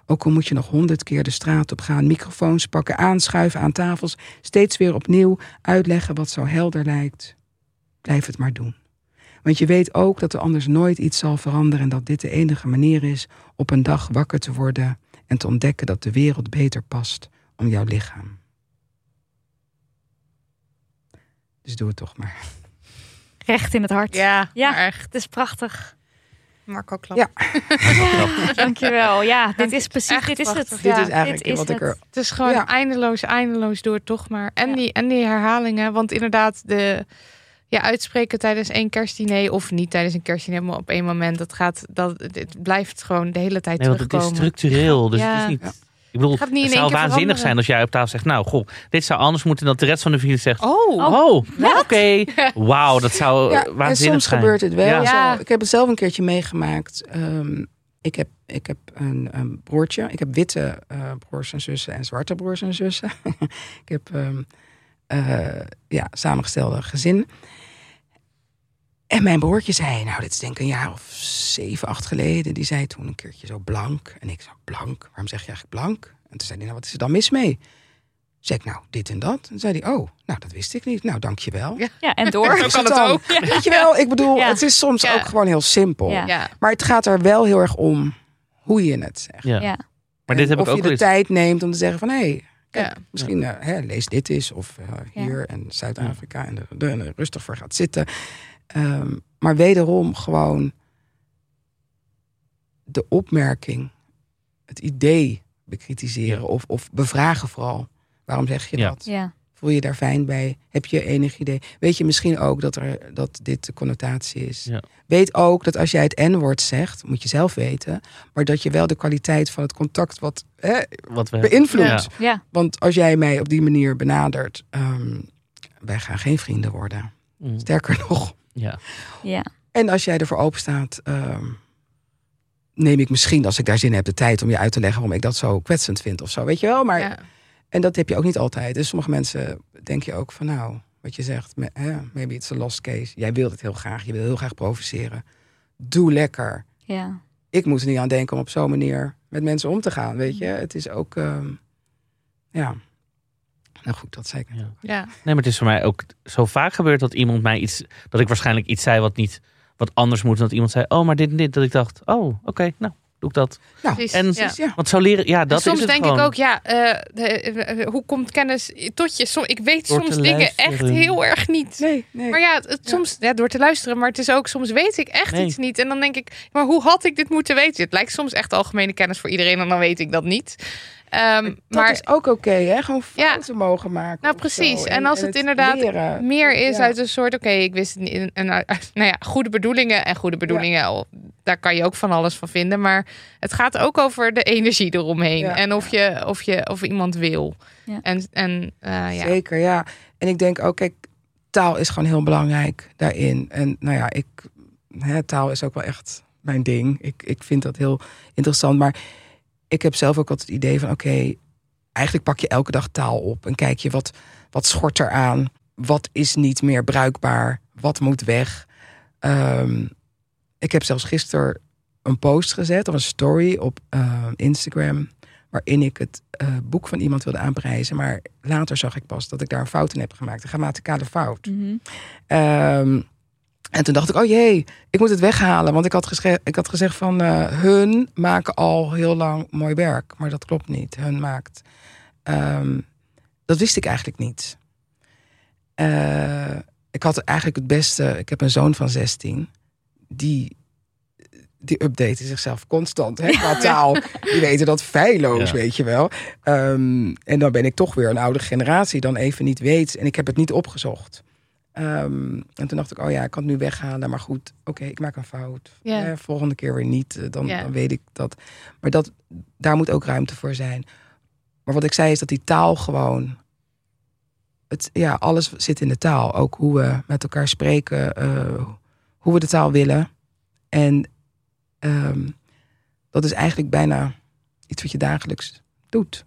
Ook al moet je nog honderd keer de straat op gaan, microfoons pakken, aanschuiven aan tafels, steeds weer opnieuw uitleggen wat zo helder lijkt. Blijf het maar doen. Want je weet ook dat er anders nooit iets zal veranderen en dat dit de enige manier is op een dag wakker te worden en te ontdekken dat de wereld beter past om jouw lichaam. Dus doe het toch maar. Recht in het hart. Ja, Ja. maar echt. Het is prachtig. Marco Klap. Ja. Dankjewel. Ja, dit is Echt precies, dit is het. Dit Ja, is eigenlijk dit is wat ik er. Het is gewoon Ja. eindeloos, eindeloos door toch maar. En, Ja. die, en die herhalingen. Want inderdaad, de ja, uitspreken tijdens één kerstdiner... of niet tijdens een kerstdiner, maar op één moment... dat gaat, dat, het blijft gewoon de hele tijd Nee, want het is terugkomen. structureel. Dus Ja. het is niet... Ja. Ik bedoel, Gaat niet in het zou waanzinnig zijn als jij op tafel zegt... nou, goh, dit zou anders moeten dan de rest van de familie zegt... Oh, Oh, oké. Wauw, dat zou Ja, eh, en waanzinnig soms zijn. gebeurt het wel. Ja. Ik heb het zelf een keertje meegemaakt. Ehm, ik heb, ik heb een, een broertje. Ik heb witte eh, broers en zussen en zwarte broers en zussen. ik heb ehm, eh, ja, samengestelde gezin. En mijn broertje zei, nou, dit is denk ik een jaar of zeven, acht geleden. Die zei toen een keertje zo blank. En ik zei, blank? Waarom zeg je eigenlijk blank? En toen zei hij, nou, wat is er dan mis mee? Zeg ik, nou, dit en dat. En toen zei hij, oh, nou, dat wist ik niet. Nou, dankjewel. Ja. Ja, en door. Zo kan het ook. Weet je wel, ik bedoel, Ja. het is soms Ja. ook gewoon heel simpel. Ja. Ja. Maar het gaat er wel heel erg om hoe je het zegt. Ja. Ja. Maar dit heb ik of ook je wel de eens. tijd neemt om te zeggen van... hé, hey, kijk, misschien eh, hè, lees dit eens. Of eh, hier en Zuid-Afrika en er, rustig voor gaat zitten. Ehm, maar wederom gewoon de opmerking het idee bekritiseren of, of bevragen vooral. Waarom zeg je Ja. dat? Ja. Voel je daar fijn bij? Heb je enig idee? Weet je misschien ook dat, er, dat dit de connotatie is? Ja. Weet ook dat als jij het N-woord zegt, moet je zelf weten, maar dat je wel de kwaliteit van het contact wat hè, Wat we beïnvloedt. Ja. Ja. Want als jij mij op die manier benadert, ehm, wij gaan geen vrienden worden. Mm, Sterker nog. ja. Ja. En als jij ervoor open staat, ehm, neem ik misschien, als ik daar zin in heb, de tijd om je uit te leggen waarom ik dat zo kwetsend vind of zo. Weet je wel? Maar, Ja. En dat heb je ook niet altijd. Dus sommige mensen denk je ook van nou, wat je zegt, maybe it's a lost case. Jij wilt het heel graag, je wil heel graag provoceren. Doe lekker. Ja. Ik moet er niet aan denken om op zo'n manier met mensen om te gaan, weet je. Het is ook, ehm, ja. Nou goed, dat zei ik. Ja. Ja. Nee, maar het is voor mij ook zo vaak gebeurd dat iemand mij iets, dat ik waarschijnlijk iets zei wat niet, wat anders moet. En dat iemand zei, oh, maar dit en dit. Dat ik dacht, oh, oké, nou, doe ik dat. Nou, Precies, En- ja. precies, ja. Want zo leren, ja, dat En soms is het denk gewoon. ik ook, ja, eh, de- eh, hoe komt kennis tot je? Som, ik weet Door soms dingen echt heel erg niet. Nee, nee. Maar ja, het, soms ja, door te luisteren, maar het is ook soms weet ik echt Nee. iets niet. En dan denk ik, maar hoe had ik dit moeten weten? Het lijkt soms echt algemene kennis voor iedereen en dan weet ik dat niet. Ehm, dat maar is ook oké, hè? Gewoon Ja. fouten mogen maken. Nou, precies. En als het inderdaad leren. meer is Ja. uit een soort, oké, ik wist het niet. En, nou ja, goede bedoelingen en goede bedoelingen, daar kan je ook van alles van vinden. Maar het gaat ook over de energie eromheen Ja. en of je, of je, of iemand wil. Ja. En, en eh, ja. Zeker, ja. En ik denk ook, kijk, taal is gewoon heel belangrijk daarin. En nou ja, ik, hè, taal is ook wel echt mijn ding. Ik, ik vind dat heel interessant. Maar ik heb zelf ook altijd het idee van, oké, eigenlijk pak je elke dag taal op. En kijk je wat, wat schort er aan. Wat is niet meer bruikbaar? Wat moet weg? Ehm, ik heb zelfs gisteren een post gezet of een story op eh, Instagram. Waarin ik het eh, boek van iemand wilde aanprijzen. Maar later zag ik pas dat ik daar een fout in heb gemaakt. Een grammaticale fout. Mhm. Ehm, en toen dacht ik, oh jee, ik moet het weghalen. Want ik had, ik had gezegd van eh, hun maken al heel lang mooi werk. Maar dat klopt niet. Hun maakt. Ehm, dat wist ik eigenlijk niet. Eh, ik had eigenlijk het beste. Ik heb een zoon van 16. Die, die update zichzelf constant hè, qua taal. Die weten dat feilloos, Ja. weet je wel. Ehm, en dan ben ik toch weer een oude generatie. Dan even niet weet. En ik heb het niet opgezocht. Ehm, en toen dacht ik, oh ja, ik kan het nu weghalen. Maar goed, oké, ik maak een fout. Eh, volgende keer weer niet. eh, Dan, dan weet ik dat. Maar dat, daar moet ook ruimte voor zijn. Maar wat ik zei is dat die taal gewoon... Het, ja, alles zit in de taal. Ook hoe we met elkaar spreken. eh, hoe we de taal willen. En ehm, dat is eigenlijk bijna iets wat je dagelijks doet.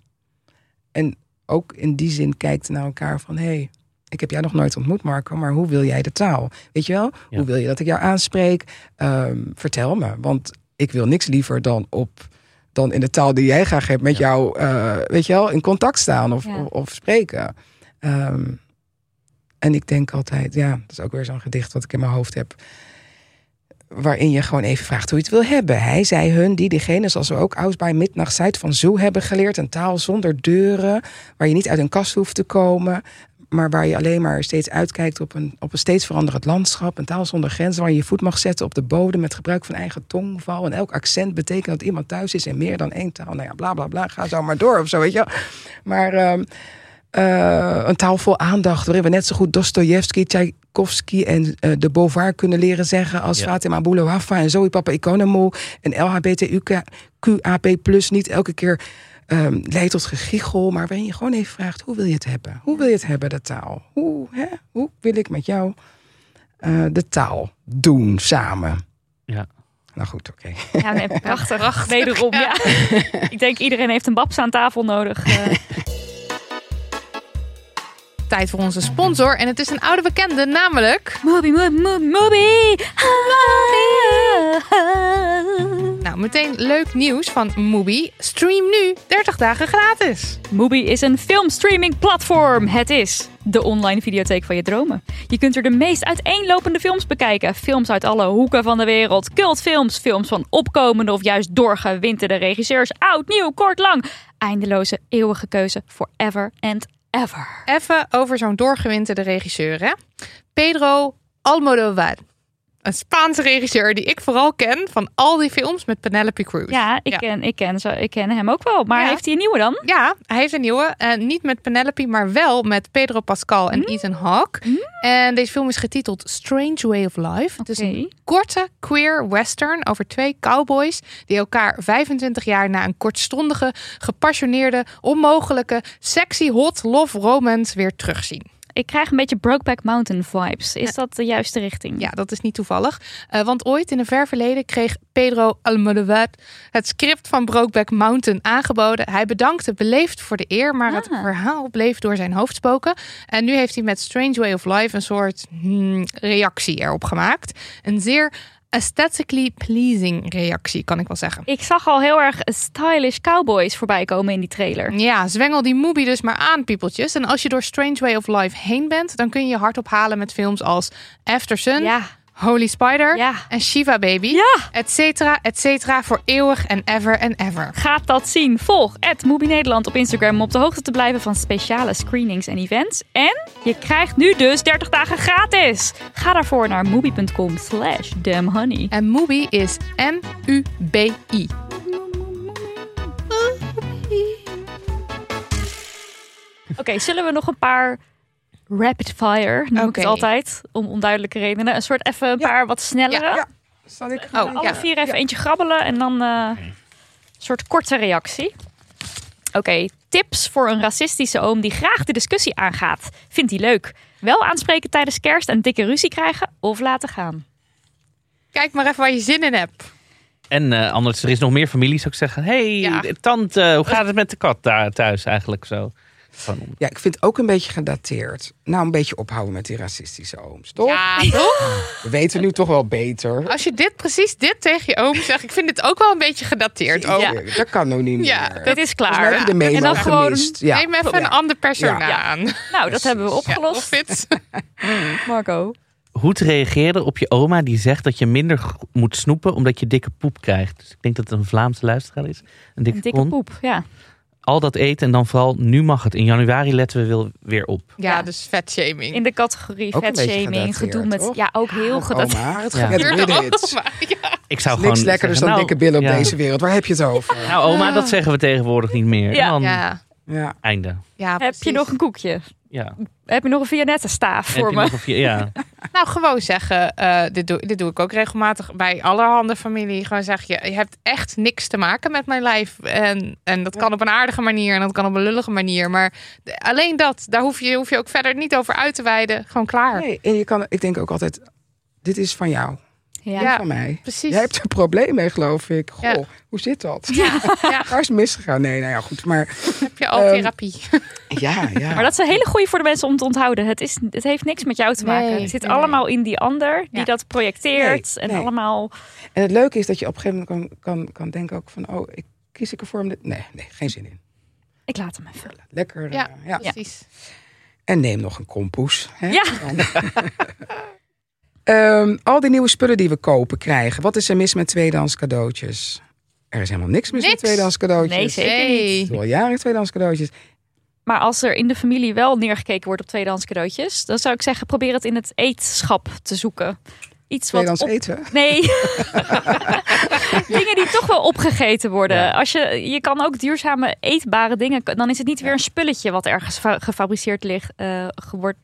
En ook in die zin kijkt naar elkaar van... hé, hey, ik heb jou nog nooit ontmoet, Marco, maar hoe wil jij de taal? Weet je wel? Ja. Hoe wil je dat ik jou aanspreek? Ehm, vertel me, want ik wil niks liever dan op dan in de taal die jij graag hebt met Ja. jou, eh, weet je wel, in contact staan of, Ja. of, of spreken. Ehm, en ik denk altijd, ja, dat is ook weer zo'n gedicht wat ik in mijn hoofd heb. Waarin je gewoon even vraagt hoe je het wil hebben. Hij, zij, hun, die, diegene, zoals we ook Aus bij Midnacht Zuid van Zoo hebben geleerd. Een taal zonder deuren, waar je niet uit een kast hoeft te komen. Maar waar je alleen maar steeds uitkijkt op een, op een steeds veranderend landschap. Een taal zonder grenzen, waar je je voet mag zetten op de bodem met gebruik van eigen tongval. En elk accent betekent dat iemand thuis is in meer dan één taal. Nou ja, bla bla bla, ga zo maar door of zo, weet je wel. Maar ehm, eh, een taal vol aandacht, waarin we net zo goed Dostojevski, Tchaikovsky en eh, de Beauvoir kunnen leren zeggen als Ja. Fatima Boulouafa en Zoe Papa Economo en LHBTQAP+, niet elke keer ehm, leidt tot gegichel, maar waarin je gewoon even vraagt, hoe wil je het hebben? Hoe wil je het hebben, de taal? Hoe, hè? hoe wil ik met jou eh, de taal doen samen? Ja. Nou goed, oké. Ja, nee, prachtig. Wederom, ja. Ik denk iedereen heeft een babs aan tafel nodig. eh. Tijd voor onze sponsor. En het is een oude bekende, namelijk... Moby, Moby, Moby. Nou, meteen leuk nieuws van Mubi. Stream nu 30 dagen gratis. Mubi is een filmstreaming platform. Het is de online videotheek van je dromen. Je kunt er de meest uiteenlopende films bekijken. Films uit alle hoeken van de wereld. Cultfilms, films van opkomende of juist doorgewinterde regisseurs. Oud, nieuw, kort, lang. Eindeloze, eeuwige keuze. Forever and ever. Even over zo'n doorgewinterde regisseur, hè? Pedro Almodovar. Een Spaanse regisseur die ik vooral ken van al die films met Penelope Cruz. Ja, ik, Ja. Ken, ik, ken, zo, ik ken hem ook wel. Maar Ja. heeft hij een nieuwe dan? Ja, hij heeft een nieuwe. En niet met Penelope, maar wel met Pedro Pascal en Ethan Hawke. En deze film is getiteld Strange Way of Life. Het is een korte queer western over twee cowboys die elkaar 25 jaar na een kortstondige, gepassioneerde, onmogelijke, sexy hot love romance weer terugzien. Ik krijg een beetje Brokeback Mountain vibes. Is dat de juiste richting? Ja, dat is niet toevallig. Eh, want ooit in een ver verleden kreeg Pedro Almodovar het script van Brokeback Mountain aangeboden. Hij bedankte beleefd voor de eer, maar het Ah. verhaal bleef door zijn hoofd spoken. En nu heeft hij met Strange Way of Life een soort hmm, reactie erop gemaakt. Een zeer aesthetically pleasing reactie, kan ik wel zeggen. Ik zag al heel erg stylish cowboys voorbij komen in die trailer. Ja, zwengel die movie dus maar aan, piepeltjes. En als je door Strange Way of Life heen bent, dan kun je je hart ophalen met films als After Sun, Ja, Holy Spider ja. en Shiva Baby. Ja. et cetera, et cetera, voor eeuwig en ever en ever. Gaat dat zien? Volg Movie Nederland op Instagram om op de hoogte te blijven van speciale screenings en events. En je krijgt nu dus 30 dagen gratis. Ga daarvoor naar movie.com slash damnhoney. En Mubi is M-U-B-I. Oké, zullen we nog een paar rapid fire, noem ik het altijd, om onduidelijke redenen. Een soort even een paar wat snellere. Ja, ja. Zal ik Oh, Alle ja. vier even eentje grabbelen en dan eh, een soort korte reactie. Oké, tips voor een racistische oom die graag de discussie aangaat. Vindt hij leuk? Wel aanspreken tijdens kerst en dikke ruzie krijgen of laten gaan? Kijk maar even waar je zin in hebt. En eh, anders, er is nog meer familie, zou ik zeggen. hey, Ja. tante, hoe gaat het met de kat daar thuis eigenlijk zo? Van, Ja, ik vind het ook een beetje gedateerd. Nou, een beetje ophouden met die racistische ooms, toch? Ja, toch? We weten nu toch wel beter. Als je dit, precies dit tegen je oom zegt, ik vind het ook wel een beetje gedateerd. Ja. Dat kan nog niet meer. Ja, Dit is klaar. heb je de memo en dan gewoon. Ja. Neem even een ander persona Ja. aan. nou, dat hebben we Ja, opgelost. Marco. hoe te reageren op je oma die zegt dat je minder moet snoepen omdat je dikke poep krijgt. Dus ik denk dat het een Vlaamse luisteraar is. Een dikke, Een dikke kon. poep, ja. Al dat eten en dan vooral, nu mag het. In januari letten we wel weer op. Ja, Ja. dus fatshaming. In de categorie vetshaming, gedoe met... toch? Ja, ook heel gedateerd. Oma, het Ja. maar, ja. Ik zou Niks gewoon lekkerder dan dikke billen op ja. deze wereld. Waar heb je het over? Nou oma, dat zeggen we tegenwoordig niet meer. Ja. Dan Ja, einde. ja, Heb precies. je nog een koekje? Ja. Heb je nog een Vianetta staaf Heb voor je me? nog een vier- ja. Nou, gewoon zeggen, eh, dit, doe, dit doe ik ook regelmatig bij allerhande familie. Gewoon zeg je, je hebt echt niks te maken met mijn lijf. En, en dat kan op een aardige manier en dat kan op een lullige manier. Maar alleen dat, daar hoef je, hoef je ook verder niet over uit te wijden. Gewoon klaar. Nee, en je kan, ik denk ook altijd, dit is van jou. Ja. Ja. Van mij. Precies. Jij hebt er een probleem mee, geloof ik. Goh, Ja. hoe zit dat? Ja, Waar is het misgegaan? Nee, nou ja, goed. Maar heb je al Ehm, therapie. ja, ja. Maar dat is een hele goede voor de mensen om te onthouden. Het, is, het heeft niks met jou te maken. Nee, het zit nee, allemaal in die ander die Ja. dat projecteert. Nee, en nee. allemaal... En het leuke is dat je op een gegeven moment kan, kan, kan denken ook van, oh, ik kies ik ervoor om dit. Nee, nee, geen zin in. Ik laat hem even. Lekker. Ja, eh, ja. precies. En neem nog een kompoes. Hè? Ja. Ehm, al die nieuwe spullen die we kopen krijgen. Wat is er mis met tweedehands cadeautjes? Er is helemaal niks mis met tweedehands cadeautjes. Nee, zeker al jaren tweedehands cadeautjes. Maar als er in de familie wel neergekeken wordt op tweedehands cadeautjes, dan zou ik zeggen, probeer het in het eetschap te zoeken. Iets wat Tweedehands op... eten. Nee. dingen die toch wel opgegeten worden. Ja. Als je, je kan ook duurzame eetbare dingen. Dan is het niet weer een spulletje wat ergens fa- gefabriceerd ligt. eh, ge- wordt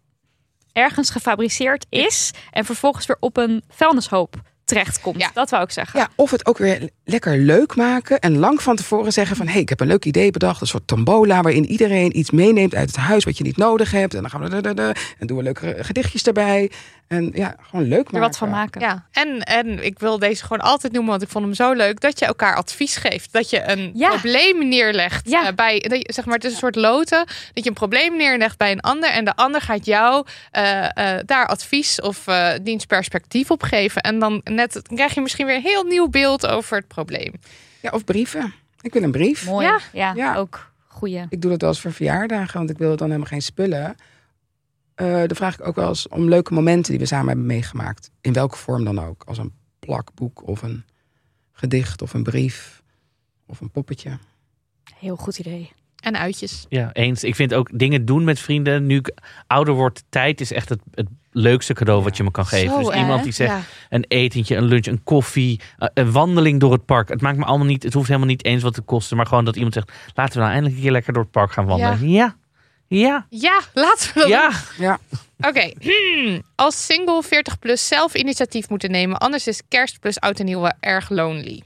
ergens gefabriceerd is. En vervolgens weer op een vuilnishoop terechtkomt. Ja. Dat wou ik zeggen. Ja, of het ook weer lekker leuk maken en lang van tevoren zeggen van... hé, hey, ik heb een leuk idee bedacht, een soort tombola... waarin iedereen iets meeneemt uit het huis wat je niet nodig hebt. En dan gaan we... en doen we leuke gedichtjes erbij. En ja, gewoon leuk maken. Er wat van maken. Ja, en, en ik wil deze gewoon altijd noemen, want ik vond hem zo leuk. Dat je elkaar advies geeft. Dat je een Ja. probleem neerlegt Ja. eh, bij, dat je, zeg maar, het is een soort loten. Dat je een probleem neerlegt bij een ander. En de ander gaat jou eh, eh, daar advies of eh diens perspectief op geven. En dan, net, dan krijg je misschien weer een heel nieuw beeld over het probleem. Ja, of brieven. Ik wil een brief. Mooi. Ja. Ja, Ja. ook goeie. Ik doe dat wel eens voor verjaardagen, want ik wil dan helemaal geen spullen. Eh dan vraag ik ook wel eens om leuke momenten die we samen hebben meegemaakt. In welke vorm dan ook. Als een plakboek of een gedicht of een brief of een poppetje. Heel goed idee. En uitjes. Ja, eens. Ik vind ook dingen doen met vrienden. Nu ik ouder word, tijd is echt het, het leukste cadeau wat je me kan geven. Zo, dus iemand hè? die zegt Ja. een etentje, een lunch, een koffie, eh, een wandeling door het park. Het maakt me allemaal niet, het hoeft helemaal niet eens wat te kosten. Maar gewoon dat iemand zegt, laten we nou eindelijk een keer lekker door het park gaan wandelen. Ja, ja, Ja, laten we dat ja. Ja. Oké, hmm. als single 40 plus zelf initiatief moeten nemen, anders is kerst plus oud en nieuw wel erg lonely.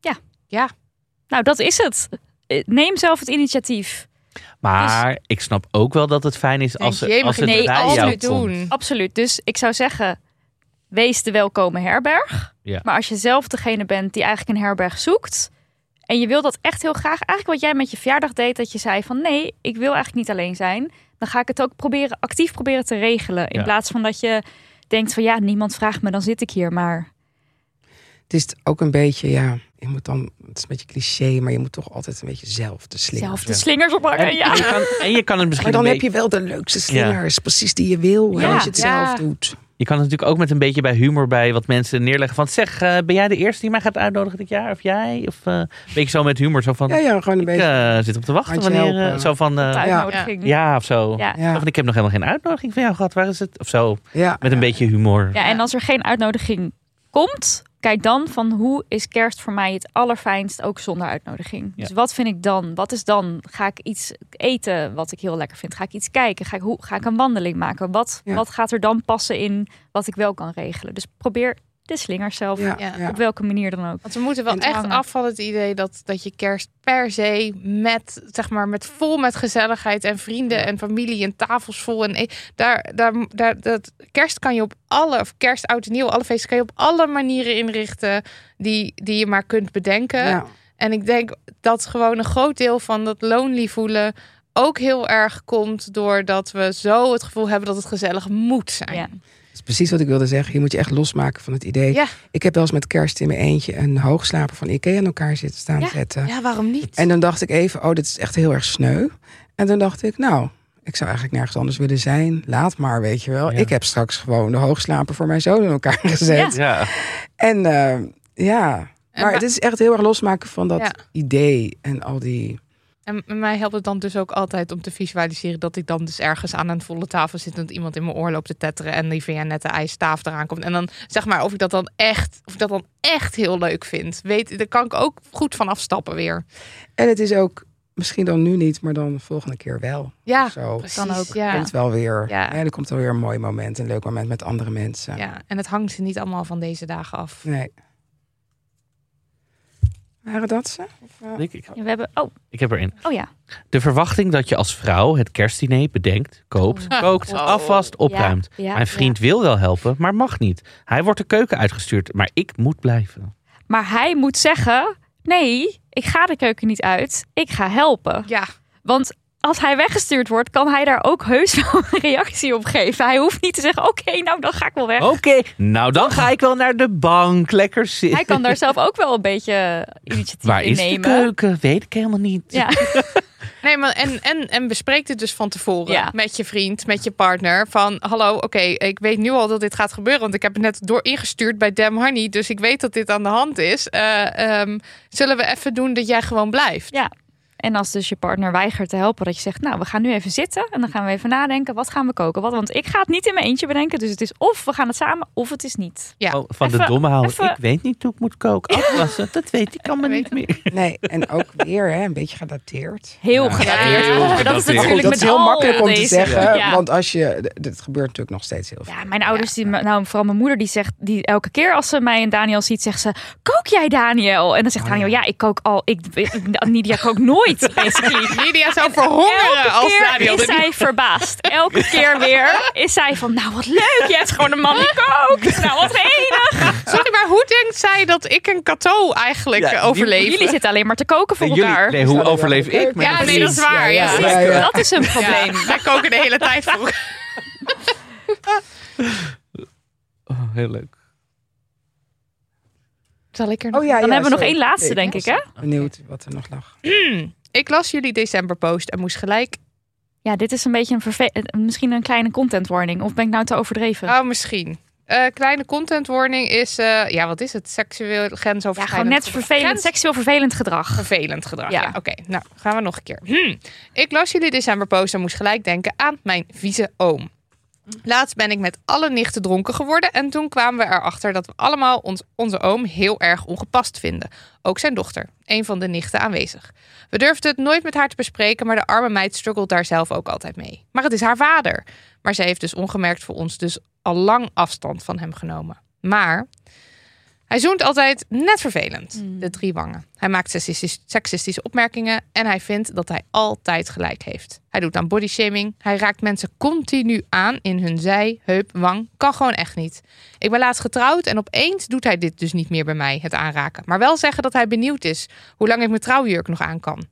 Ja. Ja, Nou, dat is het. Eh, Neem zelf het initiatief. Maar ik snap ook wel dat het fijn is als, jee, als het nee, bij jou komt. doen. Absoluut. Dus ik zou zeggen, wees de welkome herberg. Ja. Maar als je zelf degene bent die eigenlijk een herberg zoekt... en je wil dat echt heel graag... eigenlijk wat jij met je verjaardag deed... dat je zei van nee, ik wil eigenlijk niet alleen zijn... dan ga ik het ook proberen, actief proberen te regelen. In Ja. plaats van dat je denkt van ja, niemand vraagt me, dan zit ik hier. Maar Het is ook een beetje, ja, je moet dan, het is een beetje cliché, maar je moet toch altijd een beetje zelf de slingers. zelf de slingers ophangen. En, Ja. en je kan, en je kan het misschien Maar dan heb je wel de leukste slingers, precies die je wil, Ja. als je het Ja. zelf doet. Je kan het natuurlijk ook met een beetje bij humor bij wat mensen neerleggen. Van zeg, eh, ben jij de eerste die mij gaat uitnodigen dit jaar? Of jij? Of eh, een beetje zo met humor. Zo van, Ja, ja, gewoon een ik beetje. eh, zit op te wachten Handje wanneer... eh, zo van, eh, uitnodiging. ja, of zo. Ja. ja, van, ik heb nog helemaal geen uitnodiging van jou gehad. Waar is het? Of zo. ja. Met een beetje humor. Ja, en als er geen uitnodiging komt, kijk dan van hoe is kerst voor mij het allerfijnst, ook zonder uitnodiging. Ja. Dus wat vind ik dan? Wat is dan? Ga ik iets eten wat ik heel lekker vind? Ga ik iets kijken? Ga ik, hoe, ga ik een wandeling maken? Wat, Ja. wat gaat er dan passen in wat ik wel kan regelen? Dus probeer de slingers zelf, Ja, op welke manier dan ook. Want we moeten wel echt hangen. af van het idee dat, dat je kerst per se met, zeg maar, met vol met gezelligheid en vrienden en familie en tafels vol. En e- daar, daar, daar, dat, kerst kan je op alle, of kerst, oud en nieuw, alle feesten kan je op alle manieren inrichten die, die je maar kunt bedenken. Ja. En ik denk dat gewoon een groot deel van dat lonely voelen ook heel erg komt doordat we zo het gevoel hebben dat het gezellig moet zijn. Ja. Dat is precies wat ik wilde zeggen. Je moet je echt losmaken van het idee. Ja. Ik heb wel eens met kerst in mijn eentje een hoogslaper van Ikea aan elkaar zitten staan Ja. zetten. Ja, waarom niet? En dan dacht ik even, oh, dit is echt heel erg sneu. En toen dacht ik, nou, ik zou eigenlijk nergens anders willen zijn. Laat maar, weet je wel. Ja. Ik heb straks gewoon de hoogslaper voor mijn zoon in elkaar gezet. Ja. En eh, ja, maar wa- het is echt heel erg losmaken van dat Ja. idee en al die... En mij helpt het dan dus ook altijd om te visualiseren dat ik dan dus ergens aan een volle tafel zit en dat iemand in mijn oor loopt te tetteren en die via net de ijstaaf eraan komt. En dan zeg maar of ik dat dan echt, of ik dat dan echt heel leuk vind. Weet, daar kan ik ook goed van afstappen weer. En het is ook, misschien dan nu niet, maar dan de volgende keer wel. Ja, Zo. precies. kan ook. Ja. Komt wel weer. Ja. Ja. er komt wel weer een mooi moment, een leuk moment met andere mensen. ja, en het hangt niet allemaal van deze dagen af. Nee. Waren dat ze? Of, eh, Denk ik. Ja, We hebben, oh, ik heb erin. oh ja. De verwachting dat je als vrouw het kerstdiner bedenkt, koopt, kookt, Oh. afwast, opruimt. Ja, ja, Mijn vriend wil wel helpen, maar mag niet. Hij wordt de keuken uitgestuurd, maar ik moet blijven. Maar hij moet zeggen: nee, ik ga de keuken niet uit. Ik ga helpen. Ja, Want als hij weggestuurd wordt, kan hij daar ook heus wel een reactie op geven. Hij hoeft niet te zeggen: oké, nou dan ga ik wel weg. Oké, nou dan ga ik wel naar de bank, lekker zitten. Hij kan daar zelf ook wel een beetje initiatief Waar in is de nemen. keuken? Weet ik helemaal niet. Ja. nee, maar en, en, en bespreek dit dus van tevoren Ja. met je vriend, met je partner. Van hallo, oké, ik weet nu al dat dit gaat gebeuren, want ik heb het net door ingestuurd bij Dem Honey, dus ik weet dat dit aan de hand is. Eh, ehm, zullen we even doen dat jij gewoon blijft? Ja. En als dus je partner weigert te helpen, dat je zegt, nou, we gaan nu even zitten en dan gaan we even nadenken, wat gaan we koken? Wat, want ik ga het niet in mijn eentje bedenken, dus het is of we gaan het samen, of het is niet. Ja. Oh, van de domme houden. even- Ik weet niet hoe ik moet koken. Afwassen, dat weet ik allemaal niet meer. Nee, en ook weer hè, een beetje gedateerd. Heel Ja. gedateerd. heel dat is natuurlijk Goed, dat is heel al makkelijk om te zeggen, Ja. want als je, d- dit gebeurt natuurlijk nog steeds heel veel. Ja, mijn ouders, die, nou vooral mijn moeder, die zegt, die elke keer als ze mij en Daniel ziet, zegt ze: Kook jij Daniel? En dan zegt Oh, Daniel: ja. Ja, ik kook al. Ik, Nidia kookt nooit, basically. Lydia zou verhongeren Elke als keer is zij verbaasd. Elke keer weer is zij van: Nou, wat leuk, je hebt gewoon een man die kookt. Nou, wat enig. Sorry, maar hoe denkt zij dat ik en Cato eigenlijk Ja, eh, overleven? Jullie zitten alleen maar te koken voor jullie, elkaar. nee, hoe overleef ik met Ja, een nee, dat is waar. Ja, Ja, Precies, ja, ja. Dat is een probleem. Ja, wij koken de hele tijd voor elkaar. Oh, heel leuk. Zal ik er nog Oh ja, Dan ja, hebben we nog één laatste, denk ik, hè? Benieuwd wat er nog lag. Ik las jullie decemberpost en moest gelijk. Ja, dit is een beetje een verve- eh, misschien een kleine content warning. Of ben ik nou te overdreven? Oh, misschien. Eh, kleine content warning is, eh, ja, wat is het? Seksueel Ja, grensoverschrijdend gewoon net gedrag. vervelend, Grens- seksueel vervelend gedrag. Vervelend gedrag. Ja, Ja. oké. Nou, gaan we nog een keer. Hm. Ik las jullie decemberpost en moest gelijk denken aan mijn vieze oom. Laatst ben ik met alle nichten dronken geworden en toen kwamen we erachter dat we allemaal ons, onze oom heel erg ongepast vinden. Ook zijn dochter, een van de nichten aanwezig. We durfden het nooit met haar te bespreken, maar de arme meid struggelt daar zelf ook altijd mee. Maar het is haar vader. Maar zij heeft dus ongemerkt voor ons dus al lang afstand van hem genomen. Maar hij zoent altijd net vervelend, de drie wangen. Hij maakt seksistisch- seksistische opmerkingen en hij vindt dat hij altijd gelijk heeft. Hij doet aan bodyshaming. Hij raakt mensen continu aan in hun zij, heup, wang. Kan gewoon echt niet. Ik ben laatst getrouwd en opeens doet hij dit dus niet meer bij mij, het aanraken. Maar wel zeggen dat hij benieuwd is hoe lang ik mijn trouwjurk nog aan kan.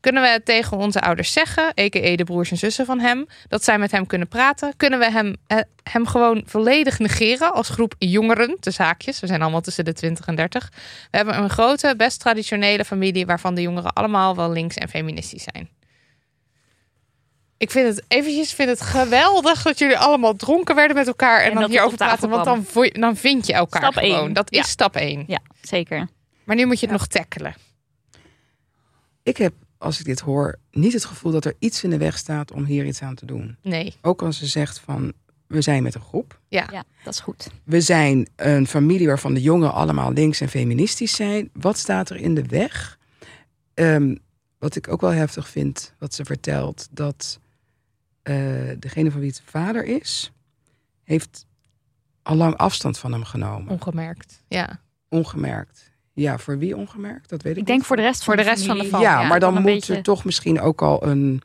Kunnen we het tegen onze ouders zeggen, a.k.a. de broers en zussen van hem, dat zij met hem kunnen praten? Kunnen we hem, eh, hem gewoon volledig negeren als groep jongeren, de zaakjes? We zijn allemaal tussen de 20 en 30. We hebben een grote, best traditionele familie waarvan de jongeren allemaal wel links en feministisch zijn. Ik vind het eventjes vind het geweldig dat jullie allemaal dronken werden met elkaar en, En dan hierover praten, want dan, dan vind je elkaar Stap gewoon. één. Dat is Ja. stap 1. Ja, zeker. Maar nu moet je het nog tackelen. Ik heb, als ik dit hoor, niet het gevoel dat er iets in de weg staat om hier iets aan te doen. Nee. Ook als ze zegt van, we zijn met een groep. Ja. Ja, dat is goed. We zijn een familie waarvan de jongen allemaal links en feministisch zijn. Wat staat er in de weg? Ehm, wat ik ook wel heftig vind, wat ze vertelt, dat eh, degene van wie het vader is, heeft al lang afstand van hem genomen. Ongemerkt. Ja. Ongemerkt. Ja, voor wie ongemerkt? Dat weet ik Ik denk niet. voor de rest Voor van de rest van de. Ja, ja, maar dan moet beetje- er toch misschien ook al een,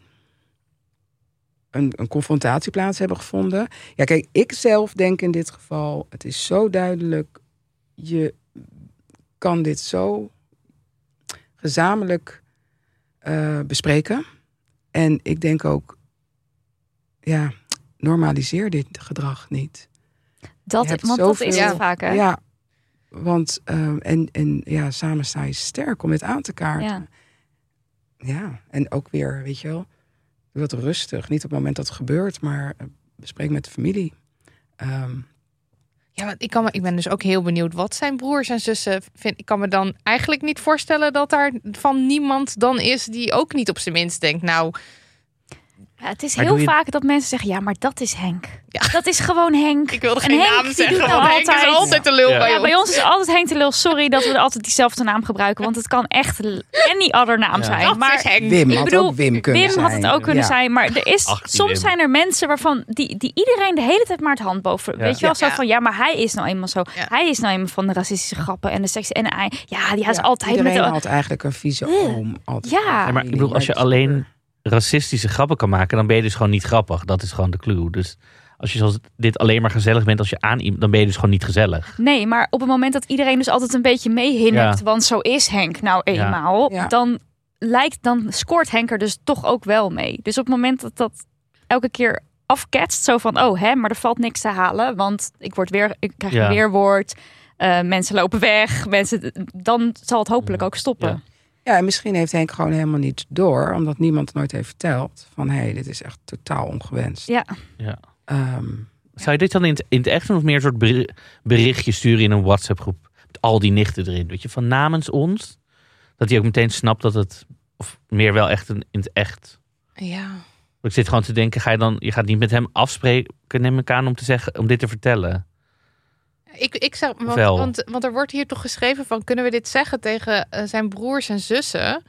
een, een confrontatie plaats hebben gevonden. Ja, kijk, ik zelf denk in dit geval, het is zo duidelijk, je kan dit zo gezamenlijk eh, bespreken. En ik denk ook, ja, normaliseer dit gedrag niet. Dat, want dat is het vaak, hè? Ja, want ehm, en, en ja, samen sta je sterk om dit aan te kaarten. Ja. Ja, en ook weer, weet je wel, wat rustig. Niet op het moment dat het gebeurt, maar eh, bespreek met de familie. Ehm, Ja, want ik, kan me, ik ben dus ook heel benieuwd wat zijn broers en zussen vinden. Ik kan me dan eigenlijk niet voorstellen dat daar van niemand dan is die ook niet op zijn minst denkt. Nou, Ja, het is Maar heel je- vaak dat mensen zeggen, ja, maar dat is Henk. Ja. Dat is gewoon Henk. ik wilde En geen Henk, naam die zeggen, doet want nou Henk is altijd- altijd de lul Ja. bij Ja, ons. bij ons is altijd Henk de Lul. Sorry dat we altijd diezelfde naam gebruiken, want het kan echt any other naam Ja. zijn. Dat maar is Henk. Wim ik had bedoel, ook Wim kunnen Wim zijn. had het ook kunnen Ja. zijn, maar er is, Ach, soms Wim. zijn er mensen waarvan die, die iedereen de hele tijd maar het hand boven. Ja. Weet je wel, zo van ja, maar hij is nou eenmaal zo. Ja. Hij is nou eenmaal van de racistische grappen en de seks. En hij, ja, die is Ja, altijd met iedereen de. had eigenlijk een vieze oom. Altijd ja. maar ik bedoel, als je alleen. Racistische grappen kan maken, dan ben je dus gewoon niet grappig. Dat is gewoon de clue. Dus als je zoals dit alleen maar gezellig bent als je aan iemand, dan ben je dus gewoon niet gezellig. Nee, maar op het moment dat iedereen dus altijd een beetje meehinnikt, Ja. want zo is Henk nou eenmaal, Ja. dan lijkt, dan scoort Henk er dus toch ook wel mee. Dus op het moment dat dat elke keer afketst, zo van, oh hè, maar er valt niks te halen, want ik word weer, ik krijg Ja. een weerwoord, eh, mensen lopen weg, mensen, dan zal het hopelijk ook stoppen. Ja. En misschien heeft Henk gewoon helemaal niet door, omdat niemand nooit heeft verteld van hé, hey, dit is echt totaal ongewenst. Ja. Ja. Ehm, Zou je dit dan in het, in het echt doen of meer een soort beri- berichtje sturen in een WhatsApp groep? Met al die nichten erin. Weet je, van namens ons. Dat hij ook meteen snapt dat het, of meer wel echt een, in het echt. Ja. Ik zit gewoon te denken, ga je dan, je gaat niet met hem afspreken, neem ik aan, om te zeggen, om dit te vertellen. Ik, ik zeg, want, want, want er wordt hier toch geschreven van, kunnen we dit zeggen tegen eh, zijn broers en zussen?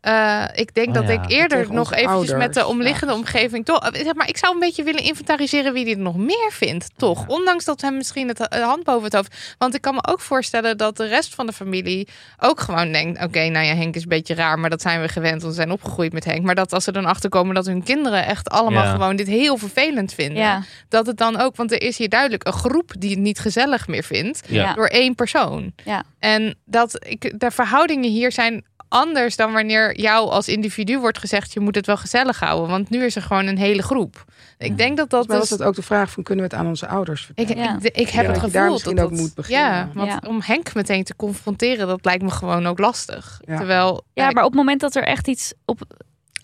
Eh, ik denk Oh dat ja. ik eerder Tegen nog eventjes met de omliggende ja. omgeving toch. eh, Zeg maar, ik zou een beetje willen inventariseren wie dit nog meer vindt, toch? Ondanks dat hem misschien het eh, hand boven het hoofd. Want ik kan me ook voorstellen dat de rest van de familie ook gewoon denkt: oké, nou ja, Henk is een beetje raar, maar dat zijn we gewend. We zijn opgegroeid met Henk. Maar dat als ze dan achterkomen dat hun kinderen echt allemaal Ja. gewoon dit heel vervelend vinden, Ja. dat het dan ook, want er is hier duidelijk een groep die het niet gezellig meer vindt door één persoon. Ja. En dat ik, de verhoudingen hier zijn anders dan wanneer jou als individu wordt gezegd je moet het wel gezellig houden, want nu is er gewoon een hele groep. Ik denk dat dat maar was dus, het ook de vraag van kunnen we het aan onze ouders ik, vertellen? Ja. ik, ik heb Ja. het Dat je gevoel daar misschien dat ook dat- moet beginnen. Ja, want Ja. om Henk meteen te confronteren, dat lijkt me gewoon ook lastig. Ja. Terwijl Ja, maar op het moment dat er echt iets op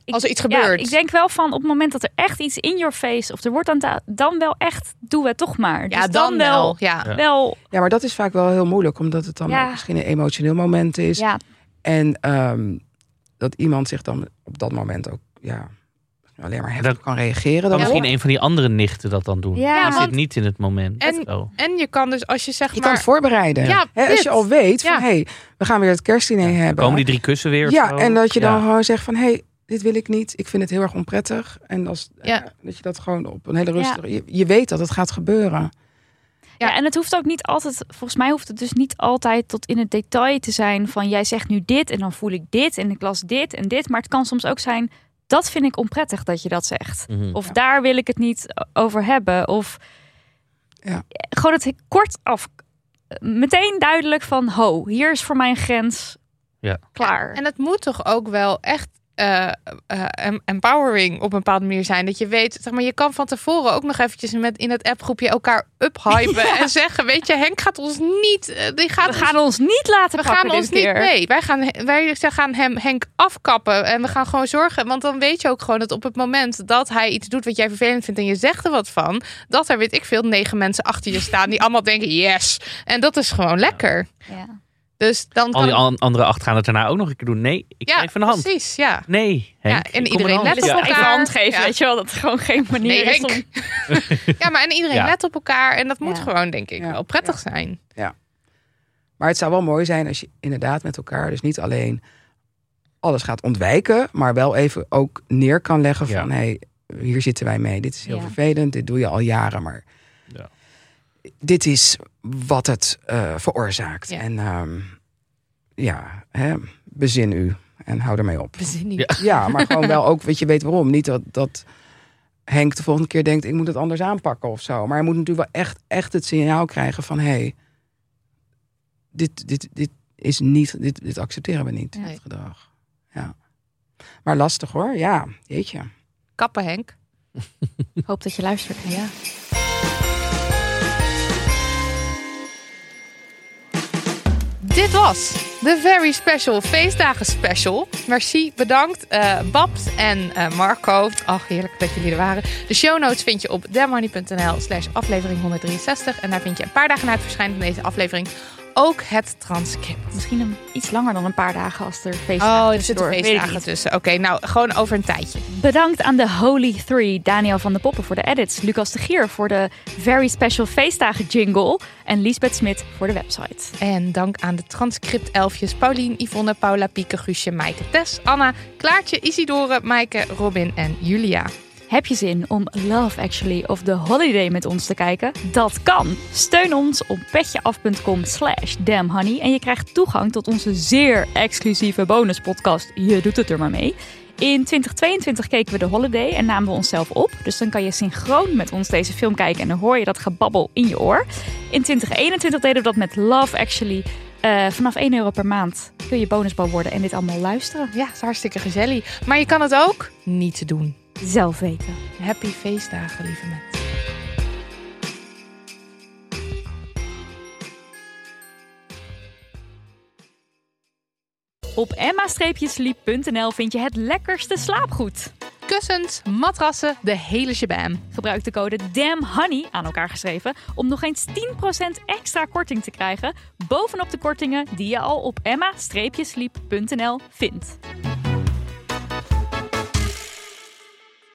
ik- Als er iets ja, gebeurt. ik denk wel van op het moment dat er echt iets in your face of er wordt aan ta- dan wel echt doen we het toch maar. ja, Dus dan wel. Ja. Ja. wel Ja, maar dat is vaak wel heel moeilijk, omdat het dan Ja. misschien een emotioneel moment is. ja, En ehm, dat iemand zich dan op dat moment ook ja, alleen maar heftig Dat- kan reageren. Dan wel. misschien een van die andere nichten dat dan doen. Ja, Die zit niet in het moment. En- Zo. En je kan dus als je zeg je kan maar... het voorbereiden. Ja, Hè, als je al weet van Ja. hé, hey, we gaan weer het kerstdiner hebben. Komen die drie kussen weer? ja, zo? en dat je dan Ja. gewoon zegt van hé, hey, dit wil ik niet. Ik vind het heel erg onprettig. En als, Ja. eh, dat je dat gewoon op een hele rustige... Je, je weet dat het gaat gebeuren. Ja, en het hoeft ook niet altijd, volgens mij hoeft het dus niet altijd tot in het detail te zijn van jij zegt nu dit en dan voel ik dit en ik las dit en dit. Maar het kan soms ook zijn, dat vind ik onprettig dat je dat zegt. Mhm. Of daar wil ik het niet over hebben. Of Ja. gewoon het kort af, meteen duidelijk van ho, hier is voor mij een grens. Ja. Klaar. En het moet toch ook wel echt eh, eh, em- empowering op een bepaalde manier zijn. Dat je weet, zeg maar, je kan van tevoren ook nog eventjes met in het appgroepje elkaar uphypen en zeggen, weet je, Henk gaat ons niet, eh, die gaat we ons- gaan ons niet laten we pakken gaan ons keer. niet mee. Wij gaan, wij gaan hem Henk afkappen en we gaan gewoon zorgen, want dan weet je ook gewoon dat op het moment dat hij iets doet wat jij vervelend vindt en je zegt er wat van, dat er weet ik veel negen mensen achter je staan die allemaal denken yes. En dat is gewoon lekker. Ja. Dus dan Al die kan- an- andere acht gaan het daarna ook nog een keer doen. Nee, ik ja, geef een hand. precies, ja. Nee, Henk, Ja, en iedereen let op Ja. even elkaar. hand geven, Ja. weet je wel, dat gewoon geen manier Nee, is Henk. om... Ja, maar en iedereen Ja. let op elkaar. En dat moet Ja. gewoon, denk ik, Ja. wel prettig zijn. Maar het zou wel mooi zijn als je inderdaad met elkaar dus niet alleen alles gaat ontwijken, maar wel even ook neer kan leggen Ja. van hé, hey, hier zitten wij mee. Dit is heel Ja. vervelend, dit doe je al jaren, maar Ja. Dit is wat het eh, veroorzaakt. Ja. En ehm, ja, hè, bezin u en hou ermee op. Bezin niet. Ja. Ja, maar gewoon wel ook, weet je, weet waarom. Niet dat, dat Henk de volgende keer denkt, ik moet het anders aanpakken of zo. Maar hij moet natuurlijk wel echt, echt het signaal krijgen van, hé, hey, dit, dit, dit is niet, dit, dit accepteren we niet, Nee. dit gedrag. Ja. Maar lastig hoor, ja, jeetje. Kappen, Henk. Hoop dat je luistert. Ja. Dit was de Very Special Feestdagen Special. Merci, bedankt eh, Babs en eh, Marco. Ach, heerlijk dat jullie er waren. De show notes vind je op demmoney.nl slash aflevering 163. En daar vind je een paar dagen na het verschijnen van deze aflevering ook het transcript. Misschien een, iets langer dan een paar dagen als er feestdagen Oh, er zitten feestdagen tussen. Oké, nou, gewoon over een tijdje. Bedankt aan de Holy Three. Daniel van de Poppen voor de edits. Lucas de Gier voor de Very Special Feestdagen jingle. En Lisbeth Smit voor de website. En dank aan de transcript-elfjes Paulien, Yvonne, Paula, Pieke, Guusje, Maaike, Tess, Anna, Klaartje, Isidore, Maaike, Robin en Julia. Heb je zin om Love Actually of The Holiday met ons te kijken? Dat kan. Steun ons op petjeaf.com slash damnhoney. En je krijgt toegang tot onze zeer exclusieve bonuspodcast. Je doet het er maar mee. In 2022 keken we The Holiday en namen we onszelf op. Dus dan kan je synchroon met ons deze film kijken en dan hoor je dat gebabbel in je oor. In 2021 deden we dat met Love Actually. Eh, vanaf 1 euro per maand kun je bonusbal worden en dit allemaal luisteren. Ja, is hartstikke gezellig. Maar je kan het ook niet doen. Zelf weten. Happy feestdagen, lieve mensen. Op emma-sleep.nl vind je het lekkerste slaapgoed. Kussens, matrassen, de hele shabam. Gebruik de code DAMNHONEY, aan elkaar geschreven, om nog eens 10% extra korting te krijgen bovenop de kortingen die je al op emma-sleep.nl vindt.